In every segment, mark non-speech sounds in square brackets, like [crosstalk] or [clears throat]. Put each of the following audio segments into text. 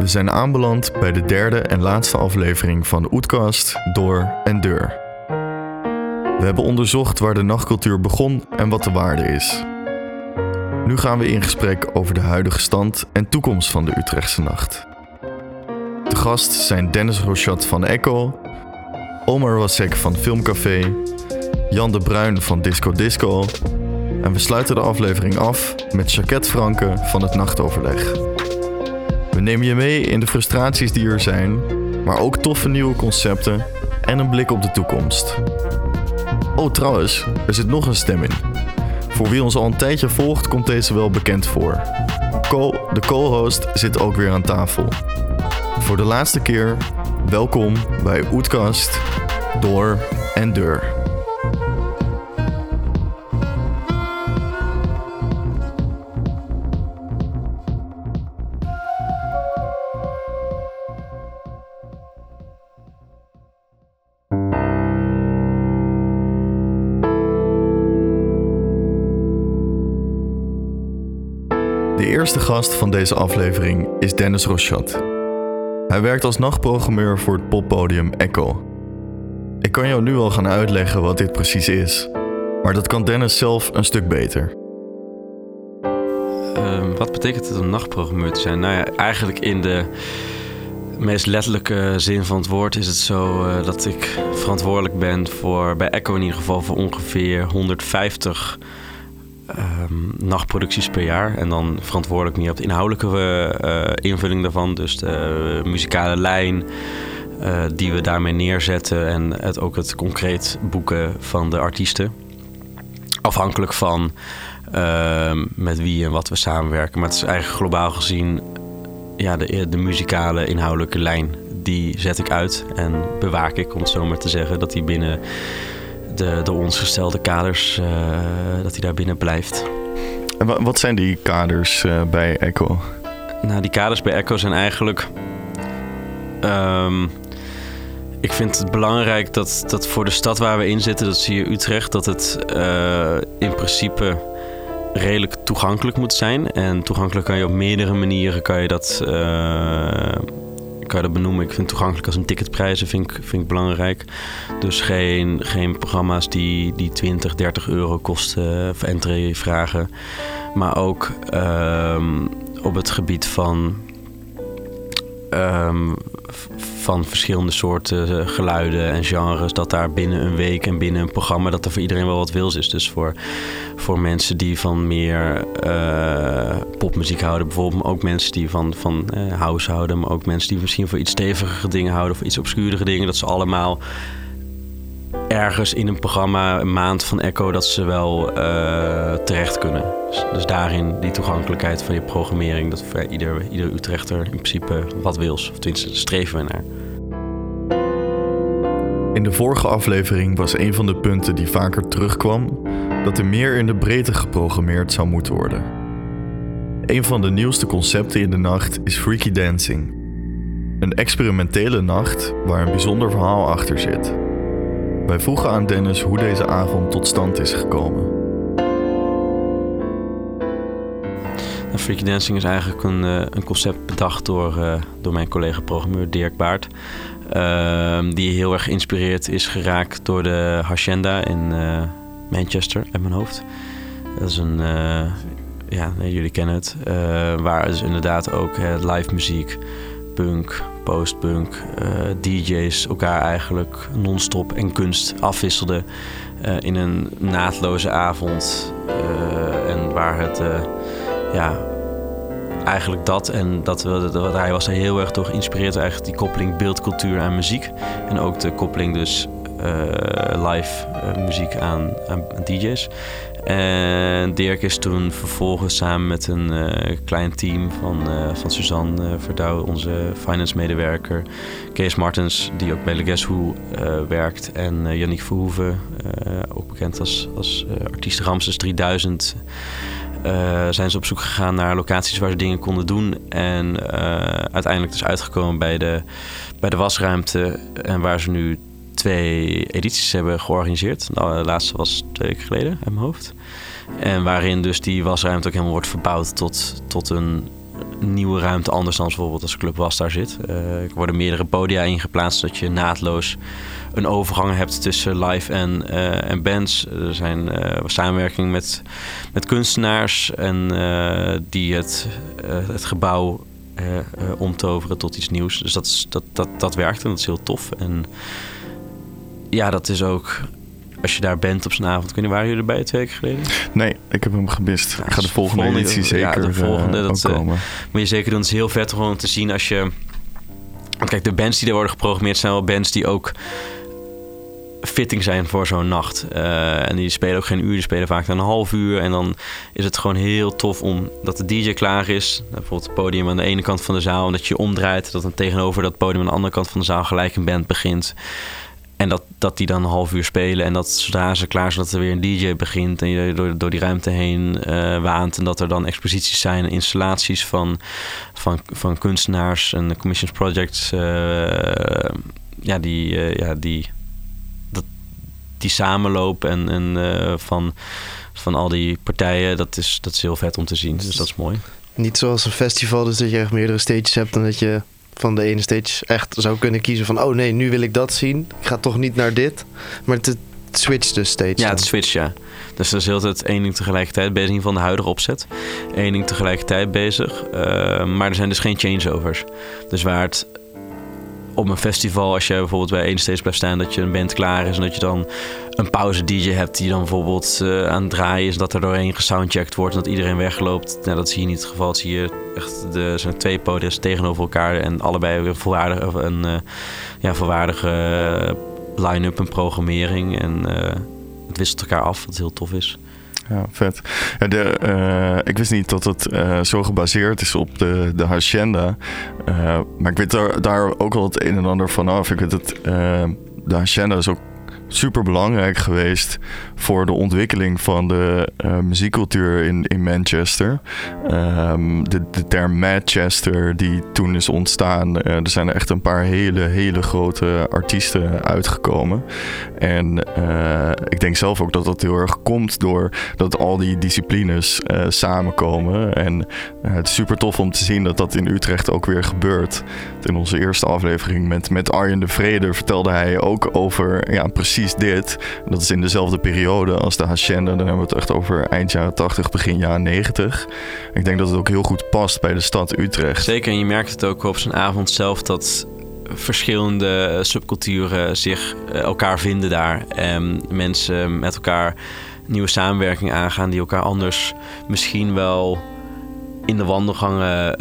We zijn aanbeland bij de derde en laatste aflevering van Oetkast Door en Deur. We hebben onderzocht waar de nachtcultuur begon en wat de waarde is. Nu gaan we in gesprek over de huidige stand en toekomst van de Utrechtse nacht. De gast zijn Dennis Rochat van Echo, Omar Wasek van Filmcafé, Jan de Bruin van Disco Disco en we sluiten de aflevering af met Jacquette Franke van het Nachtoverleg. We nemen je mee in de frustraties die er zijn, maar ook toffe nieuwe concepten en een blik op de toekomst. Oh, trouwens, er zit nog een stem in. Voor wie ons al een tijdje volgt, komt deze wel bekend voor. Co, de co-host zit ook weer aan tafel. Voor de laatste keer, welkom bij Oetkast, Door en Deur. Eerste gast van deze aflevering is Dennis Rochat. Hij werkt als nachtprogrammeur voor het poppodium Echo. Ik kan jou nu al gaan uitleggen wat dit precies is, maar dat kan Dennis zelf een stuk beter. Ehm, wat betekent het om nachtprogrammeur te zijn? Nou ja, eigenlijk in de meest letterlijke zin van het woord is het zo eh, dat ik verantwoordelijk ben voor, bij Echo in ieder geval, voor ongeveer 150 ehm, nachtproducties per jaar. En dan verantwoordelijk meer op de inhoudelijke eh, invulling daarvan. Dus de muzikale lijn eh, die we daarmee neerzetten. En het, ook het concreet boeken van de artiesten. Afhankelijk van ehm, met wie en wat we samenwerken. Maar het is eigenlijk globaal gezien ja, de, de muzikale inhoudelijke lijn. Die zet ik uit en bewaak ik, om het zo maar te zeggen. Dat die binnen de door ons gestelde kaders, eh, dat die daar binnen blijft. En wa- wat zijn die kaders eh, bij Echo? Nou, die kaders bij Echo zijn eigenlijk. ehm, ik vind het belangrijk dat, dat voor de stad waar we in zitten, dat zie je Utrecht, dat het eh, in principe redelijk toegankelijk moet zijn. En toegankelijk kan je op meerdere manieren kan je dat, eh, dat benoemen. Ik vind toegankelijk als een ticketprijzen vind ik, vind ik belangrijk. Dus geen, geen programma's die, die 20, 30 euro kosten voor entree vragen. Maar ook ehm, op het gebied van, v- van verschillende soorten eh, geluiden en genres. Dat daar binnen een week en binnen een programma dat er voor iedereen wel wat wils is. Dus voor, voor mensen die van meer eh, popmuziek houden, bijvoorbeeld. Maar ook mensen die van, van eh, house houden. Maar ook mensen die misschien voor iets stevigere dingen houden. Of iets obscuurdere dingen. Dat ze allemaal ergens in een programma, een maand van Echo, dat ze wel eh, terecht kunnen. Dus, dus daarin die toegankelijkheid van je programmering, dat voor ieder, ieder Utrechter in principe wat wils. Of tenminste, streven we naar. In de vorige aflevering was een van de punten die vaker terugkwam dat er meer in de breedte geprogrammeerd zou moeten worden. Een van de nieuwste concepten in de nacht is Freaky Dancing. Een experimentele nacht waar een bijzonder verhaal achter zit. Wij vroegen aan Dennis hoe deze avond tot stand is gekomen. Nou, Freaky Dancing is eigenlijk een, eh, een concept bedacht door, eh, door mijn collega-programmeur Dirk Baart. Ehm, die heel erg geïnspireerd is geraakt door de Hacienda in eh, Manchester, uit mijn hoofd. Dat is een, ja, nee, jullie kennen het. waar dus inderdaad ook live muziek, punk, postpunk, eh, DJ's elkaar eigenlijk non-stop en kunst afwisselden eh, in een naadloze avond. Eh, en waar het, ja, eigenlijk dat en dat, dat hij was heel erg door geïnspireerd, eigenlijk die koppeling beeldcultuur aan muziek. En ook de koppeling dus live eh, muziek aan, DJ's. En Dirk is toen vervolgens samen met een eh, klein team van, eh, van Suzanne eh, Verdouw, onze finance-medewerker, Kees Martens, die ook bij Le Guess Who eh, werkt, en eh Yannick Verhoeven, eh, ook bekend als, als eh, artiest Ramses 3000, eh, zijn ze op zoek gegaan naar locaties waar ze dingen konden doen. En eh, uiteindelijk dus uitgekomen bij de, bij de wasruimte. En waar ze nu twee edities hebben georganiseerd. De laatste was twee weken geleden uit mijn hoofd. En waarin dus die wasruimte ook helemaal wordt verbouwd tot, tot een nieuwe ruimte anders dan bijvoorbeeld als Club Was daar zit. Uh, er worden meerdere podia ingeplaatst zodat je naadloos een overgang hebt tussen live en, uh, en bands. Er zijn uh, samenwerking met, met kunstenaars en die het, het gebouw omtoveren tot iets nieuws. Dus dat, is, dat, dat, dat werkt en dat is heel tof. En ja, dat is ook als je daar bent op zo'n avond. Kun je, waren jullie erbij twee weken geleden? Nee, ik heb hem gemist. ik ga de volgende, editie zeker ja, de volgende, uh, dat, komen. moet je zeker doen. Het is heel vet gewoon te zien als je... Want kijk, de bands die er worden geprogrammeerd zijn wel bands die ook fitting zijn voor zo'n nacht. Uh, en die spelen ook geen uur, die spelen vaak een half uur. En dan is het gewoon heel tof om dat de DJ klaar is. Bijvoorbeeld het podium aan de ene kant van de zaal. En dat je omdraait. Dat dan tegenover dat podium aan de andere kant van de zaal gelijk een band begint. En dat, dat die dan een half uur spelen. En dat zodra ze klaar zijn, dat er weer een DJ begint. En je door, door die ruimte heen uh, waant. En dat er dan exposities zijn, installaties van, van, van kunstenaars en commissions projects. Uh, ja, die, uh, ja, die, dat, die samenlopen en, en van, van al die partijen. Dat is, dat is heel vet om te zien. Dus dat is mooi. Niet zoals een festival, dus dat je echt meerdere stages hebt en dat je van de ene stage echt zou kunnen kiezen van... oh nee, nu wil ik dat zien. Ik ga toch niet naar dit. Maar het, switcht dus steeds. Ja, het switcht, ja. Dus er is altijd één ding tegelijkertijd bezig, in ieder geval de huidige opzet. Eén ding tegelijkertijd bezig. Uh, maar er zijn dus geen changeovers. Dus waar het op een festival, als je bijvoorbeeld bij één stage blijft staan, dat je een band klaar is en dat je dan een pauze DJ hebt die dan bijvoorbeeld uh, aan het draaien is, dat er doorheen gesoundcheckt wordt en dat iedereen wegloopt. Nou, dat zie je niet het geval. Je echt, de, zijn twee podiums tegenover elkaar en allebei weer volwaardig, een uh, ja, volwaardige uh, line-up en programmering. En het wisselt elkaar af, wat heel tof is ja, vet. De, uh, ik wist niet dat het uh, zo gebaseerd is op de, de Hacienda. Uh, maar ik weet daar, daar ook wel het een en ander vanaf. Ik weet het, de Hacienda is ook super belangrijk geweest voor de ontwikkeling van de uh, muziekcultuur in, in Manchester. Um, de, de term Manchester die toen is ontstaan. Uh, er zijn er echt een paar hele, hele grote artiesten uitgekomen. En uh, ik denk zelf ook dat dat heel erg komt door dat al die disciplines samenkomen. En het is super tof om te zien dat dat in Utrecht ook weer gebeurt. In onze eerste aflevering met, met Arjen de Vrede vertelde hij ook over ja, precies dit. Dat is in dezelfde periode als de Hacienda. Dan hebben we het echt over eind jaren 80, begin jaren 90. Ik denk dat het ook heel goed past bij de stad Utrecht. Zeker, en je merkt het ook op zijn avond zelf dat verschillende subculturen zich eh, elkaar vinden daar. En mensen met elkaar nieuwe samenwerking aangaan die elkaar anders misschien wel in de wandelgangen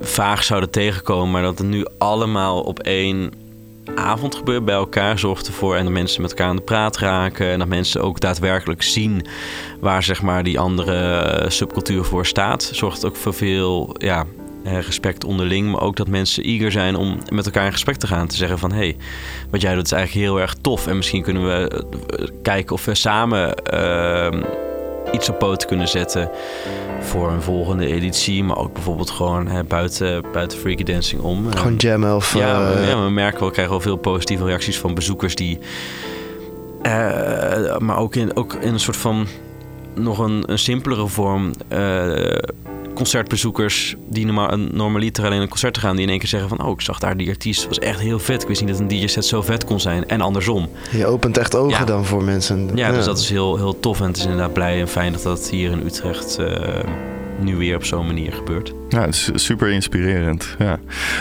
vaag zouden tegenkomen, maar dat het nu allemaal op één avond gebeurt bij elkaar zorgt ervoor en dat mensen met elkaar aan de praat raken en dat mensen ook daadwerkelijk zien waar zeg maar die andere eh, subcultuur voor staat. Zorgt ook voor veel ja, eh, respect onderling, maar ook dat mensen eager zijn om met elkaar in gesprek te gaan. Te zeggen van, hé, hey, wat jij doet is eigenlijk heel erg tof. En misschien kunnen we eh, kijken of we samen uh, iets op poten kunnen zetten voor een volgende editie. Maar ook bijvoorbeeld gewoon hè, buiten, buiten Freaky Dancing om. Gewoon jammen of... Ja, uh... ja, we merken wel, we krijgen wel veel positieve reacties van bezoekers die... Uh, maar ook in, ook in een soort van nog een, een simpelere vorm uh, concertbezoekers die normaal, normaliter alleen een concert gaan, die in één keer zeggen van, oh, ik zag daar die artiest, was echt heel vet. Ik wist niet dat een DJ-set zo vet kon zijn. En andersom. Je opent echt ogen dan voor mensen. Ja, dus dat is heel, heel tof. En het is inderdaad blij en fijn dat dat hier in Utrecht uh, nu weer op zo'n manier gebeurt. Ja, het is super inspirerend. Ja.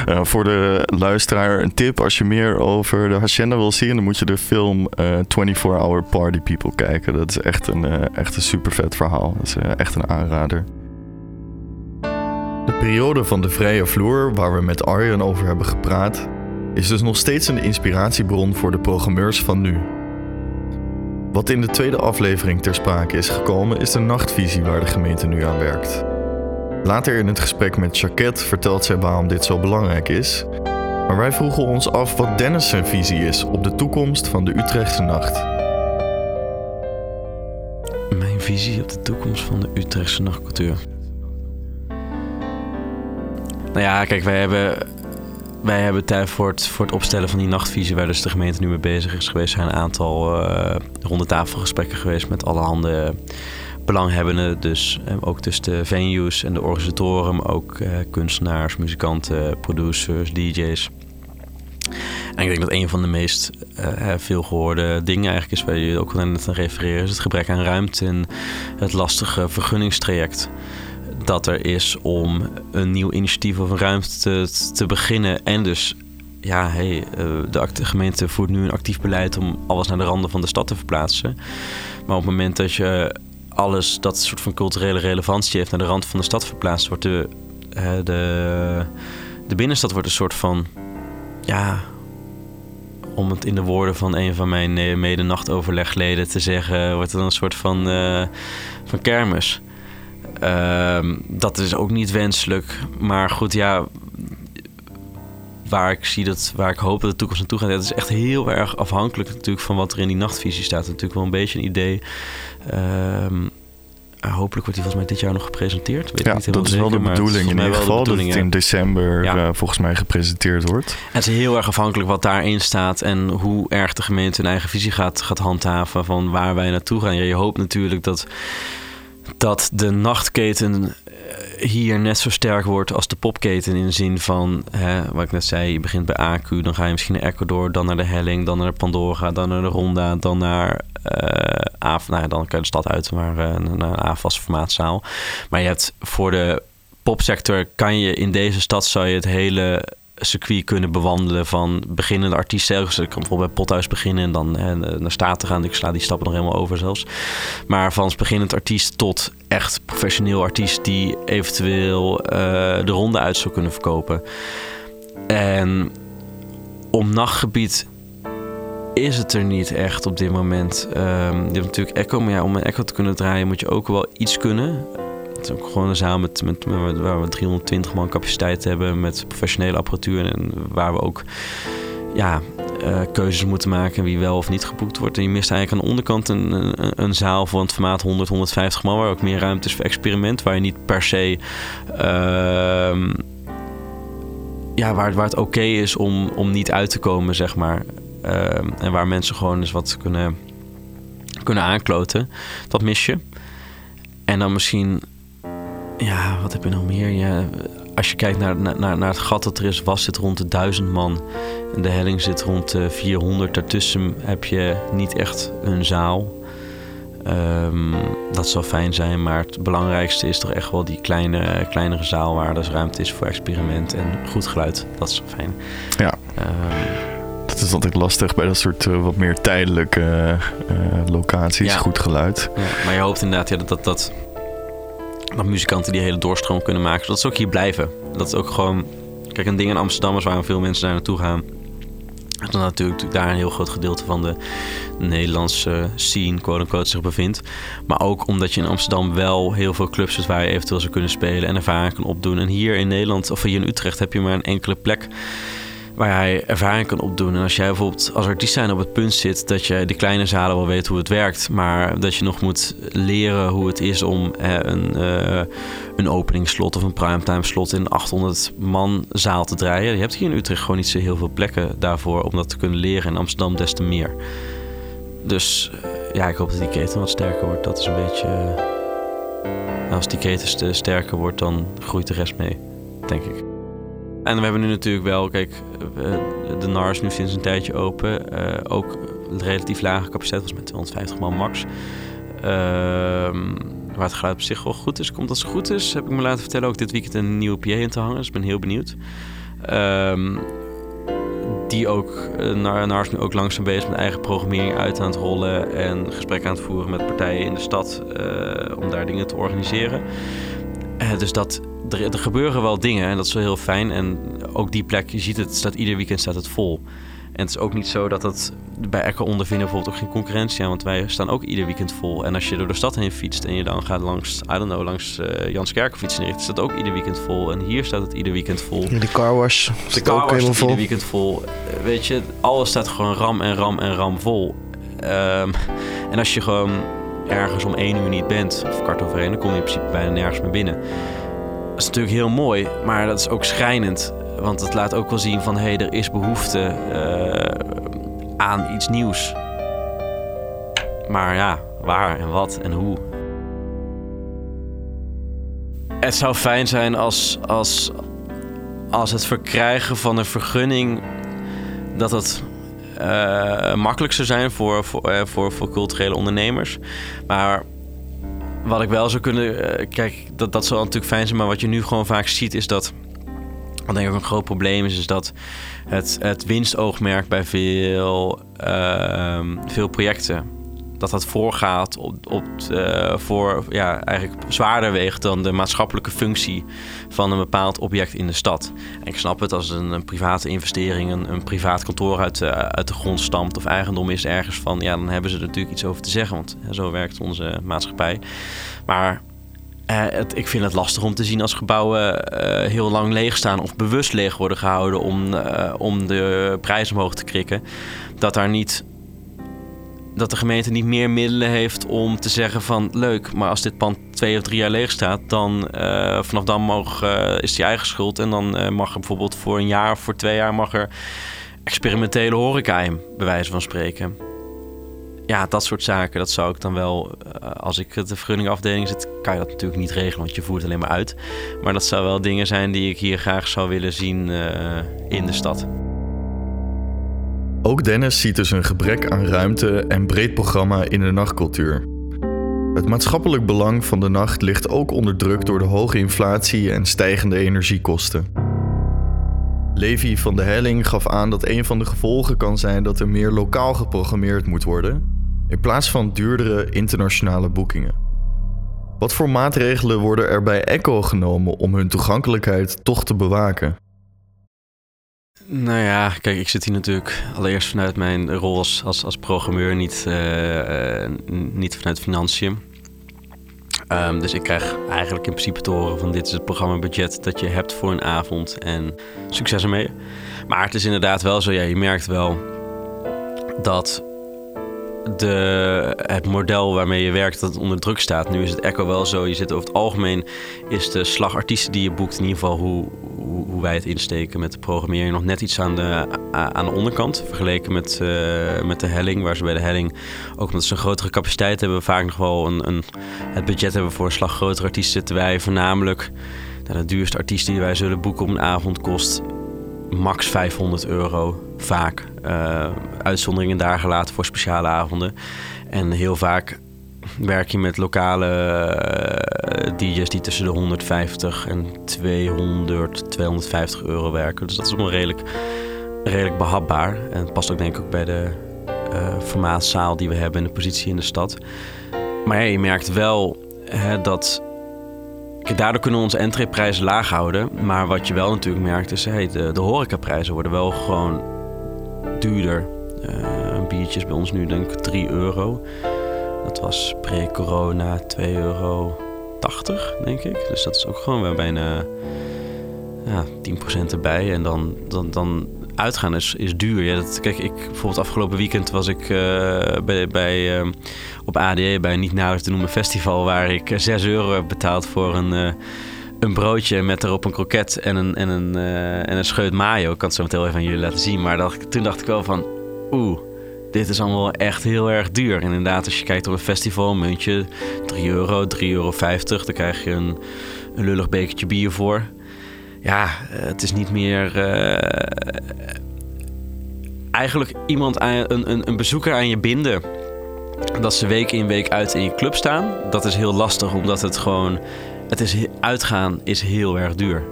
Uh, voor de luisteraar een tip. Als je meer over de Hacienda wil zien, dan moet je de film uh, eh, 24 Hour Party People kijken. Dat is echt een, echt een super vet verhaal. Dat is echt een aanrader. De periode van de vrije vloer, waar we met Arjen over hebben gepraat, is dus nog steeds een inspiratiebron voor de programmeurs van nu. Wat in de tweede aflevering ter sprake is gekomen, is de nachtvisie waar de gemeente nu aan werkt. Later in het gesprek met Jacquette vertelt zij waarom dit zo belangrijk is. Maar wij vroegen ons af wat Dennis zijn visie is op de toekomst van de Utrechtse nacht. Mijn visie op de toekomst van de Utrechtse nachtcultuur. Nou ja, kijk, wij hebben, wij hebben tijd voor het, voor het opstellen van die nachtvisie, waar dus de gemeente nu mee bezig is geweest, zijn een aantal uh, ronde tafelgesprekken geweest met allerhande belanghebbenden. Dus eh, ook tussen de venues en de organisatoren, maar ook eh, kunstenaars, muzikanten, producers, DJ's. En ik denk dat een van de meest uh, veelgehoorde dingen eigenlijk is, waar je ook net aan refereren, is het gebrek aan ruimte en het lastige vergunningstraject dat er is om een nieuw initiatief of een ruimte te, beginnen. En dus, ja, hey, de gemeente voert nu een actief beleid om alles naar de randen van de stad te verplaatsen. Maar op het moment dat je alles dat soort van culturele relevantie heeft naar de rand van de stad verplaatst, wordt de, de, de binnenstad wordt een soort van, ja, om het in de woorden van een van mijn eh, mede-nachtoverlegleden te zeggen, wordt het een soort van, van kermis. Uh, dat is ook niet wenselijk. Maar goed, ja, waar ik zie dat, waar ik hoop dat de toekomst naartoe gaat, dat is echt heel erg afhankelijk natuurlijk van wat er in die nachtvisie staat. Natuurlijk wel een beetje een idee. Um, hopelijk wordt die volgens mij dit jaar nog gepresenteerd. Weet ja, niet dat is wel de bedoeling in ieder geval. Dat het in december ja. uh, volgens mij gepresenteerd wordt. Het is heel erg afhankelijk wat daarin staat en hoe erg de gemeente een eigen visie gaat, gaat handhaven van waar wij naartoe gaan. Ja, je hoopt natuurlijk dat, dat de nachtketen hier net zo sterk wordt als de popketen. In de zin van, hè, wat ik net zei, je begint bij AQ, dan ga je misschien naar Ecuador, dan naar de Helling, dan naar Pandora, dan naar de Ronda, dan naar uh, Nou ja, dan kan je de stad uit, maar uh, naar een AFAS formaatzaal. Maar je hebt voor de popsector, kan je in deze stad, zou je het hele circuit kunnen bewandelen van beginnende artiesten. Ik kan bijvoorbeeld bij Pothuis beginnen en dan naar Staten gaan. Ik sla die stappen nog helemaal over zelfs. Maar van beginnend artiest tot echt professioneel artiest die eventueel uh, de ronde uit zou kunnen verkopen. En om nachtgebied is het er niet echt op dit moment. Um, je hebt natuurlijk Echo, maar ja, om een Echo te kunnen draaien moet je ook wel iets kunnen. Ook gewoon een zaal met, met, waar we 320 man capaciteit hebben met professionele apparatuur. En waar we ook ja, uh, keuzes moeten maken wie wel of niet geboekt wordt. En je mist eigenlijk aan de onderkant een, een, zaal van het formaat 100, 150 man, waar ook meer ruimte is voor experiment. Waar je niet per se. Uh, ja, waar, waar het oké is om, om niet uit te komen, zeg maar. Uh, en waar mensen gewoon eens wat kunnen, kunnen aankloten. Dat mis je. En dan misschien ja, wat heb je nog meer? Ja, als je kijkt naar, naar, naar het gat dat er is, was het rond de 1000 man. En de helling zit rond de 400. Daartussen heb je niet echt een zaal. Um, dat zou fijn zijn, maar het belangrijkste is toch echt wel die kleine, kleinere zaal waar dus ruimte is voor experiment en goed geluid. Dat is fijn. Ja. Um, dat is altijd lastig bij dat soort uh, wat meer tijdelijke uh, locaties, ja. goed geluid. Ja, maar je hoopt inderdaad ja, dat, dat, dat dat muzikanten die hele doorstroom kunnen maken. Zodat ze ook hier blijven. Dat is ook gewoon... Kijk, een ding in Amsterdam is waar veel mensen daar naartoe gaan. Dat natuurlijk daar een heel groot gedeelte van de Nederlandse scene, quote-unquote, zich bevindt. Maar ook omdat je in Amsterdam wel heel veel clubs hebt waar je eventueel zou kunnen spelen en ervaring kan opdoen. En hier in Nederland, of hier in Utrecht, heb je maar een enkele plek waar hij ervaring kan opdoen. En als jij bijvoorbeeld als artiest zijn op het punt zit dat je de kleine zalen wel weet hoe het werkt, maar dat je nog moet leren hoe het is om eh, een, uh, een openingsslot of een primetime slot in een 800 man zaal te draaien. Je hebt hier in Utrecht gewoon niet zo heel veel plekken daarvoor om dat te kunnen leren. In Amsterdam des te meer. Dus uh, ja, ik hoop dat die keten wat sterker wordt. Dat is een beetje. Als die keten sterker wordt, dan groeit de rest mee, denk ik. En we hebben nu natuurlijk wel, kijk, de NAR is nu sinds een tijdje open. Uh, ook relatief lage capaciteit, was met 250 man max. Uh, waar het geluid op zich wel goed is. Komt als het goed is, heb ik me laten vertellen ook dit weekend een nieuwe PA in te hangen. Dus ik ben heel benieuwd. Um, die ook, uh, NAR is nu ook langzaam bezig met eigen programmering uit aan het rollen. En gesprekken aan het voeren met partijen in de stad uh, om daar dingen te organiseren. Dus dat er, er, gebeuren wel dingen en dat is wel heel fijn. En ook die plek, je ziet het, staat ieder weekend staat het vol. En het is ook niet zo dat het bij Echo ondervinden bijvoorbeeld ook geen concurrentie aan. Want wij staan ook ieder weekend vol. En als je door de stad heen fietst en je dan gaat langs, I don't know, langs uh, Janskerk fietsen is staat ook ieder weekend vol. En hier staat het ieder weekend vol. De carwash de car ook helemaal vol. ieder weekend vol. Uh, weet je, alles staat gewoon ram en ram en ram vol. Um, en als je gewoon ergens om één uur niet bent, of kwart over één, dan kom je in principe bijna nergens meer binnen is natuurlijk heel mooi, maar dat is ook schrijnend. Want het laat ook wel zien van hé, hey, er is behoefte uh, aan iets nieuws. Maar ja, waar en wat en hoe. het zou fijn zijn als, als, als het verkrijgen van een vergunning... dat het uh, makkelijk zou zijn voor, voor, uh, voor, voor culturele ondernemers. Maar wat ik wel zou kunnen... Uh, kijk, dat, dat zou natuurlijk fijn zijn. Maar wat je nu gewoon vaak ziet is dat... Wat denk ik ook een groot probleem is, is dat het, het winstoogmerk bij veel, ehm, veel projecten dat dat voorgaat op, op uh, voor ja, eigenlijk zwaarder weegt dan de maatschappelijke functie van een bepaald object in de stad. En ik snap het als een, een private investering, een, een, privaat kantoor uit, uh, uit de grond stamt of eigendom is ergens van, ja, dan hebben ze er natuurlijk iets over te zeggen, want zo werkt onze maatschappij. Maar uh, het, ik vind het lastig om te zien als gebouwen heel lang leeg staan of bewust leeg worden gehouden om, om de prijs omhoog te krikken. Dat daar niet dat de gemeente niet meer middelen heeft om te zeggen van leuk, maar als dit pand twee of drie jaar leeg staat, dan uh, vanaf dan mag, uh, is die eigen schuld. En dan uh, mag er bijvoorbeeld voor een jaar of voor twee jaar mag er experimentele horeca in, bij wijze van spreken. Ja, dat soort zaken, dat zou ik dan wel, als ik de vergunningafdeling zit, kan je dat natuurlijk niet regelen, want je voert alleen maar uit. Maar dat zou wel dingen zijn die ik hier graag zou willen zien in de stad. Ook Dennis ziet dus een gebrek aan ruimte en breed programma in de nachtcultuur. Het maatschappelijk belang van de nacht ligt ook onder druk door de hoge inflatie en stijgende energiekosten. Levi van de Helling gaf aan dat een van de gevolgen kan zijn dat er meer lokaal geprogrammeerd moet worden, in plaats van duurdere internationale boekingen. Wat voor maatregelen worden er bij Echo genomen om hun toegankelijkheid toch te bewaken? Nou ja, kijk, ik zit hier natuurlijk allereerst vanuit mijn rol als, als, programmeur, niet, uh, niet vanuit financiën. Um, dus ik krijg eigenlijk in principe te horen van dit is het programmabudget dat je hebt voor een avond en succes ermee. Maar het is inderdaad wel zo, ja, je merkt wel dat de, het model waarmee je werkt dat onder druk staat. Nu is het echo wel zo. Je zit over het algemeen is de slag artiesten die je boekt, in ieder geval hoe, hoe, wij het insteken met de programmering, nog net iets aan de, aan de onderkant. Vergeleken met, uh, met de helling, waar ze bij de helling, ook omdat ze een grotere capaciteit hebben, vaak nog wel een, een, het budget hebben voor een slag grotere artiesten. Zitten wij voornamelijk. Nou, de duurste artiest die wij zullen boeken op een avond kost max 500 euro vaak. Uh, uitzonderingen daar gelaten voor speciale avonden. En heel vaak werk je met lokale eh, DJ's die tussen de 150 en 200, 250 euro werken. Dus dat is wel redelijk, redelijk behapbaar. En het past ook denk ik ook bij de uh, formaatzaal die we hebben en de positie in de stad. Maar je merkt wel hè, dat daardoor kunnen we onze entreeprijzen laag houden. Maar wat je wel natuurlijk merkt is, hey, de, de horecaprijzen worden wel gewoon duurder. Uh, een biertje is bij ons nu denk ik 3 euro. Dat was pre-corona 2,80 euro, denk ik. Dus dat is ook gewoon weer bijna ja, 10% erbij. En dan, dan, dan uitgaan is, is duur. Ja, dat, kijk, ik, bijvoorbeeld afgelopen weekend was ik uh, bij, bij, uh, op ADE bij een niet nauwelijks te noemen festival... waar ik 6 euro heb betaald voor een, een broodje met erop een kroket en een, en een, en een scheut mayo. Ik kan het zo meteen even aan jullie laten zien. Maar dat, toen dacht ik wel van, oeh, dit is allemaal echt heel erg duur. En inderdaad, als je kijkt op een festival, een muntje 3 euro, 3,50 euro. Dan krijg je een, een lullig bekertje bier voor ja, het is niet meer. Uh, eigenlijk iemand aan, een, een, een bezoeker aan je binden. Dat ze week in week uit in je club staan. Dat is heel lastig, omdat het gewoon. Het is uitgaan is heel erg duur.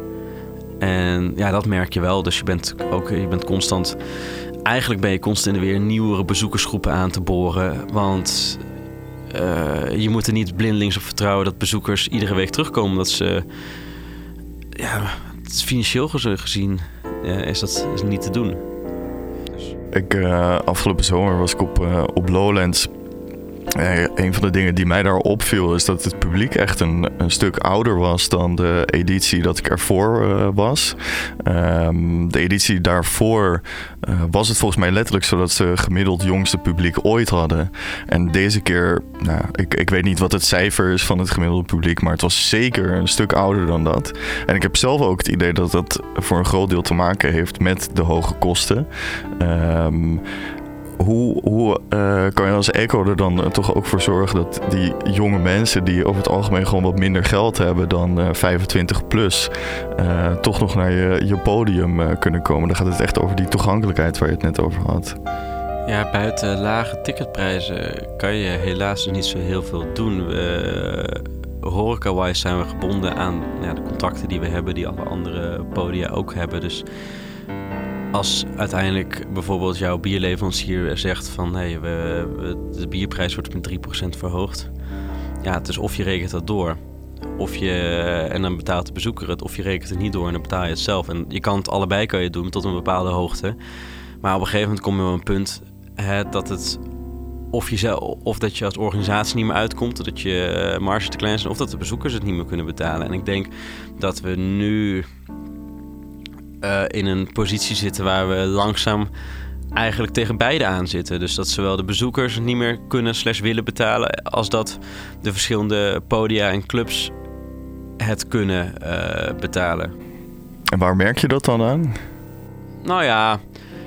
En ja, dat merk je wel. Dus je bent ook je bent constant. Eigenlijk ben je constant weer nieuwere bezoekersgroepen aan te boren. Want uh, je moet er niet blindelings op vertrouwen dat bezoekers iedere week terugkomen. Dat ze. Ja, financieel gezien ja, is dat is niet te doen. Ik, uh, afgelopen zomer was ik op, op Lowlands een van de dingen die mij daar opviel is dat het publiek echt een, stuk ouder was dan de editie dat ik ervoor uh, was. Um, de editie daarvoor uh, was het volgens mij letterlijk zo dat ze gemiddeld jongste publiek ooit hadden. En deze keer, nou, ik, ik weet niet wat het cijfer is van het gemiddelde publiek, maar het was zeker een stuk ouder dan dat. En ik heb zelf ook het idee dat dat voor een groot deel te maken heeft met de hoge kosten. Um, hoe, hoe eh, kan je als eco er dan eh, toch ook voor zorgen dat die jonge mensen die over het algemeen gewoon wat minder geld hebben dan eh, 25 plus, toch nog naar je, je podium kunnen komen? Dan gaat het echt over die toegankelijkheid waar je het net over had. Ja, buiten lage ticketprijzen kan je helaas niet zo heel veel doen. We, Horeca-wise zijn we gebonden aan ja, de contacten die we hebben, die alle andere podia ook hebben. Dus als uiteindelijk bijvoorbeeld jouw bierleverancier zegt van hey, we, de bierprijs wordt met 3% verhoogd. Ja, het is of je rekent dat door. Of je, en dan betaalt de bezoeker het, of je rekent het niet door en dan betaal je het zelf. En je kan het allebei kan je doen tot een bepaalde hoogte. Maar op een gegeven moment kom je op een punt hè, dat het of, je zelf, of dat je als organisatie niet meer uitkomt, dat je eh, marge te klein zijn, of dat de bezoekers het niet meer kunnen betalen. En ik denk dat we nu eh, in een positie zitten waar we langzaam eigenlijk tegen beide aan zitten. Dus dat zowel de bezoekers niet meer kunnen slash willen betalen, als dat de verschillende podia en clubs het kunnen eh, betalen. En waar merk je dat dan aan? Nou ja,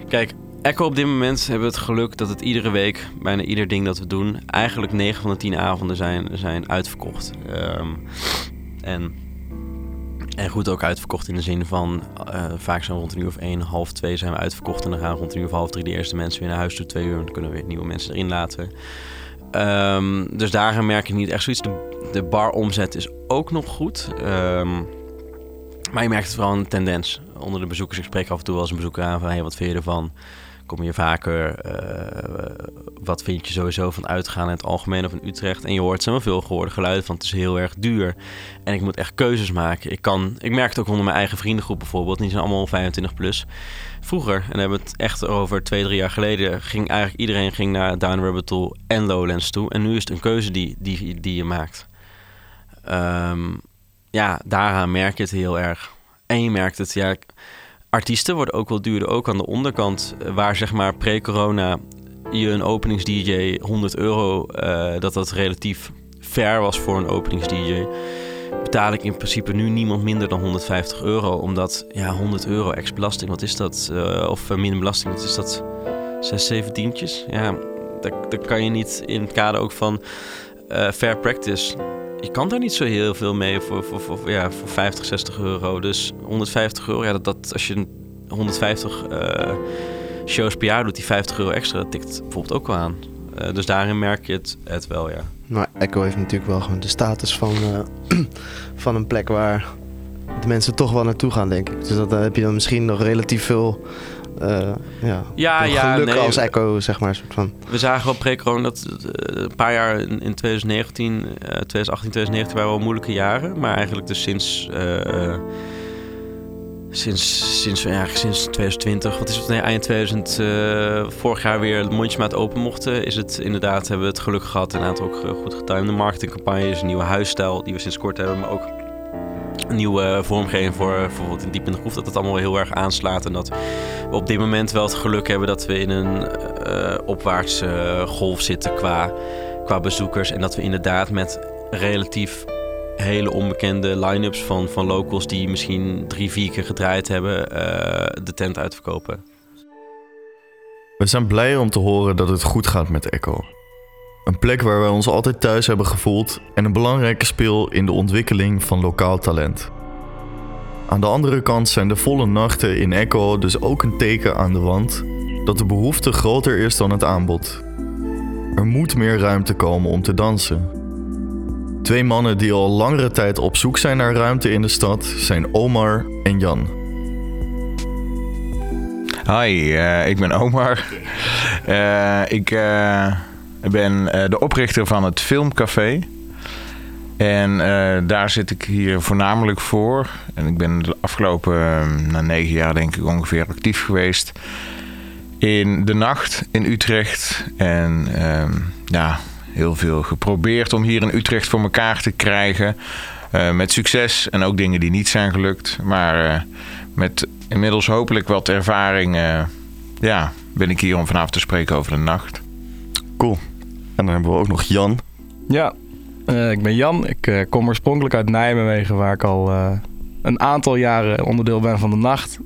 kijk, Echo op dit moment hebben we het geluk dat het iedere week, bijna ieder ding dat we doen, eigenlijk 9 van de 10 avonden zijn, zijn uitverkocht. Ehm, en, en goed ook uitverkocht in de zin van, eh, vaak zijn we rond een uur of 1, half 2 zijn we uitverkocht. En dan gaan rond een uur of half 3 de eerste mensen weer naar huis toe, twee uur. En dan kunnen we weer nieuwe mensen erin laten. Ehm, dus daar merk ik niet echt zoiets. De, de baromzet is ook nog goed. Ehm, maar je merkt vooral een tendens onder de bezoekers. Ik spreek af en toe wel eens een bezoeker aan van... Hey, wat vind je ervan? Kom je vaker? Eh, wat vind je sowieso van uitgaan in het algemeen of in Utrecht? En je hoort wel veel gehoorde geluiden van het is heel erg duur. En ik moet echt keuzes maken. Ik, kan, ik merk het ook onder mijn eigen vriendengroep bijvoorbeeld. Die zijn allemaal 25 plus. Vroeger, en dan hebben we het echt over twee, drie jaar geleden... ging eigenlijk iedereen ging naar Down Rabbit en Lowlands toe. En nu is het een keuze die, die, die je maakt. Ehm, ja, daaraan merk je het heel erg. En je merkt het, ja, artiesten worden ook wel duurder. Ook aan de onderkant, eh, waar zeg maar pre-corona je een openings-DJ 100 euro, eh, dat dat relatief fair was voor een openings-DJ. Betaal ik in principe nu niemand minder dan 150 euro. Omdat, ja, 100 euro ex-belasting, wat is dat? Eh, of uh, minder belasting, wat is dat? 6, 7 tientjes? Ja, dat, dat kan je niet in het kader ook van fair practice je kan daar niet zo heel veel mee voor, voor, voor, ja, voor 50, 60 euro. Dus 150 euro, ja, dat, dat als je 150 uh, shows per jaar doet, die 50 euro extra, dat tikt bijvoorbeeld ook wel aan. Uh, dus daarin merk je het, het wel, ja. Maar Echo heeft natuurlijk wel gewoon de status van, uh, [clears throat] van een plek waar de mensen toch wel naartoe gaan, denk ik. Dus dat, heb je dan misschien nog relatief veel uh, ja, ja, ja, geluk nee, als echo, zeg maar. Soort van. We zagen wel pre-corona dat uh, een paar jaar in, in 2019, uh, 2018, 2019 waren wel moeilijke jaren. Maar eigenlijk dus sinds, uh, sinds, sinds, ja, sinds 2020, wat is het, nee, eind 2000, uh, vorig jaar weer mondjesmaat open mochten, is het inderdaad, hebben we het geluk gehad. Een aantal ook goed getimede marketingcampagnes, een nieuwe huisstijl die we sinds kort hebben, maar ook nieuwe vormgeving voor bijvoorbeeld in diep in de groef, dat het allemaal heel erg aanslaat. En dat we op dit moment wel het geluk hebben dat we in een uh, opwaartse golf zitten qua, qua bezoekers. En dat we inderdaad met relatief hele onbekende line-ups van, van locals die misschien drie, vier keer gedraaid hebben, uh, de tent uitverkopen. We zijn blij om te horen dat het goed gaat met Echo. Een plek waar wij ons altijd thuis hebben gevoeld en een belangrijke speel in de ontwikkeling van lokaal talent. Aan de andere kant zijn de volle nachten in Echo dus ook een teken aan de wand dat de behoefte groter is dan het aanbod. Er moet meer ruimte komen om te dansen. Twee mannen die al langere tijd op zoek zijn naar ruimte in de stad zijn Omar en Jan. Hi, uh, ik ben Omar. Uh, ik uh, ben de oprichter van het Filmcafé. En daar zit ik hier voornamelijk voor. En ik ben de afgelopen na negen jaar denk ik ongeveer actief geweest in de nacht in Utrecht. En ja, heel veel geprobeerd om hier in Utrecht voor elkaar te krijgen. Uh, met succes en ook dingen die niet zijn gelukt. Maar uh, met inmiddels hopelijk wat ervaring uh, ja, ben ik hier om vanavond te spreken over de nacht. Cool. En dan hebben we ook nog Jan. Ja, ik ben Jan. Ik kom oorspronkelijk uit Nijmegen waar ik al een aantal jaren onderdeel ben van de nacht.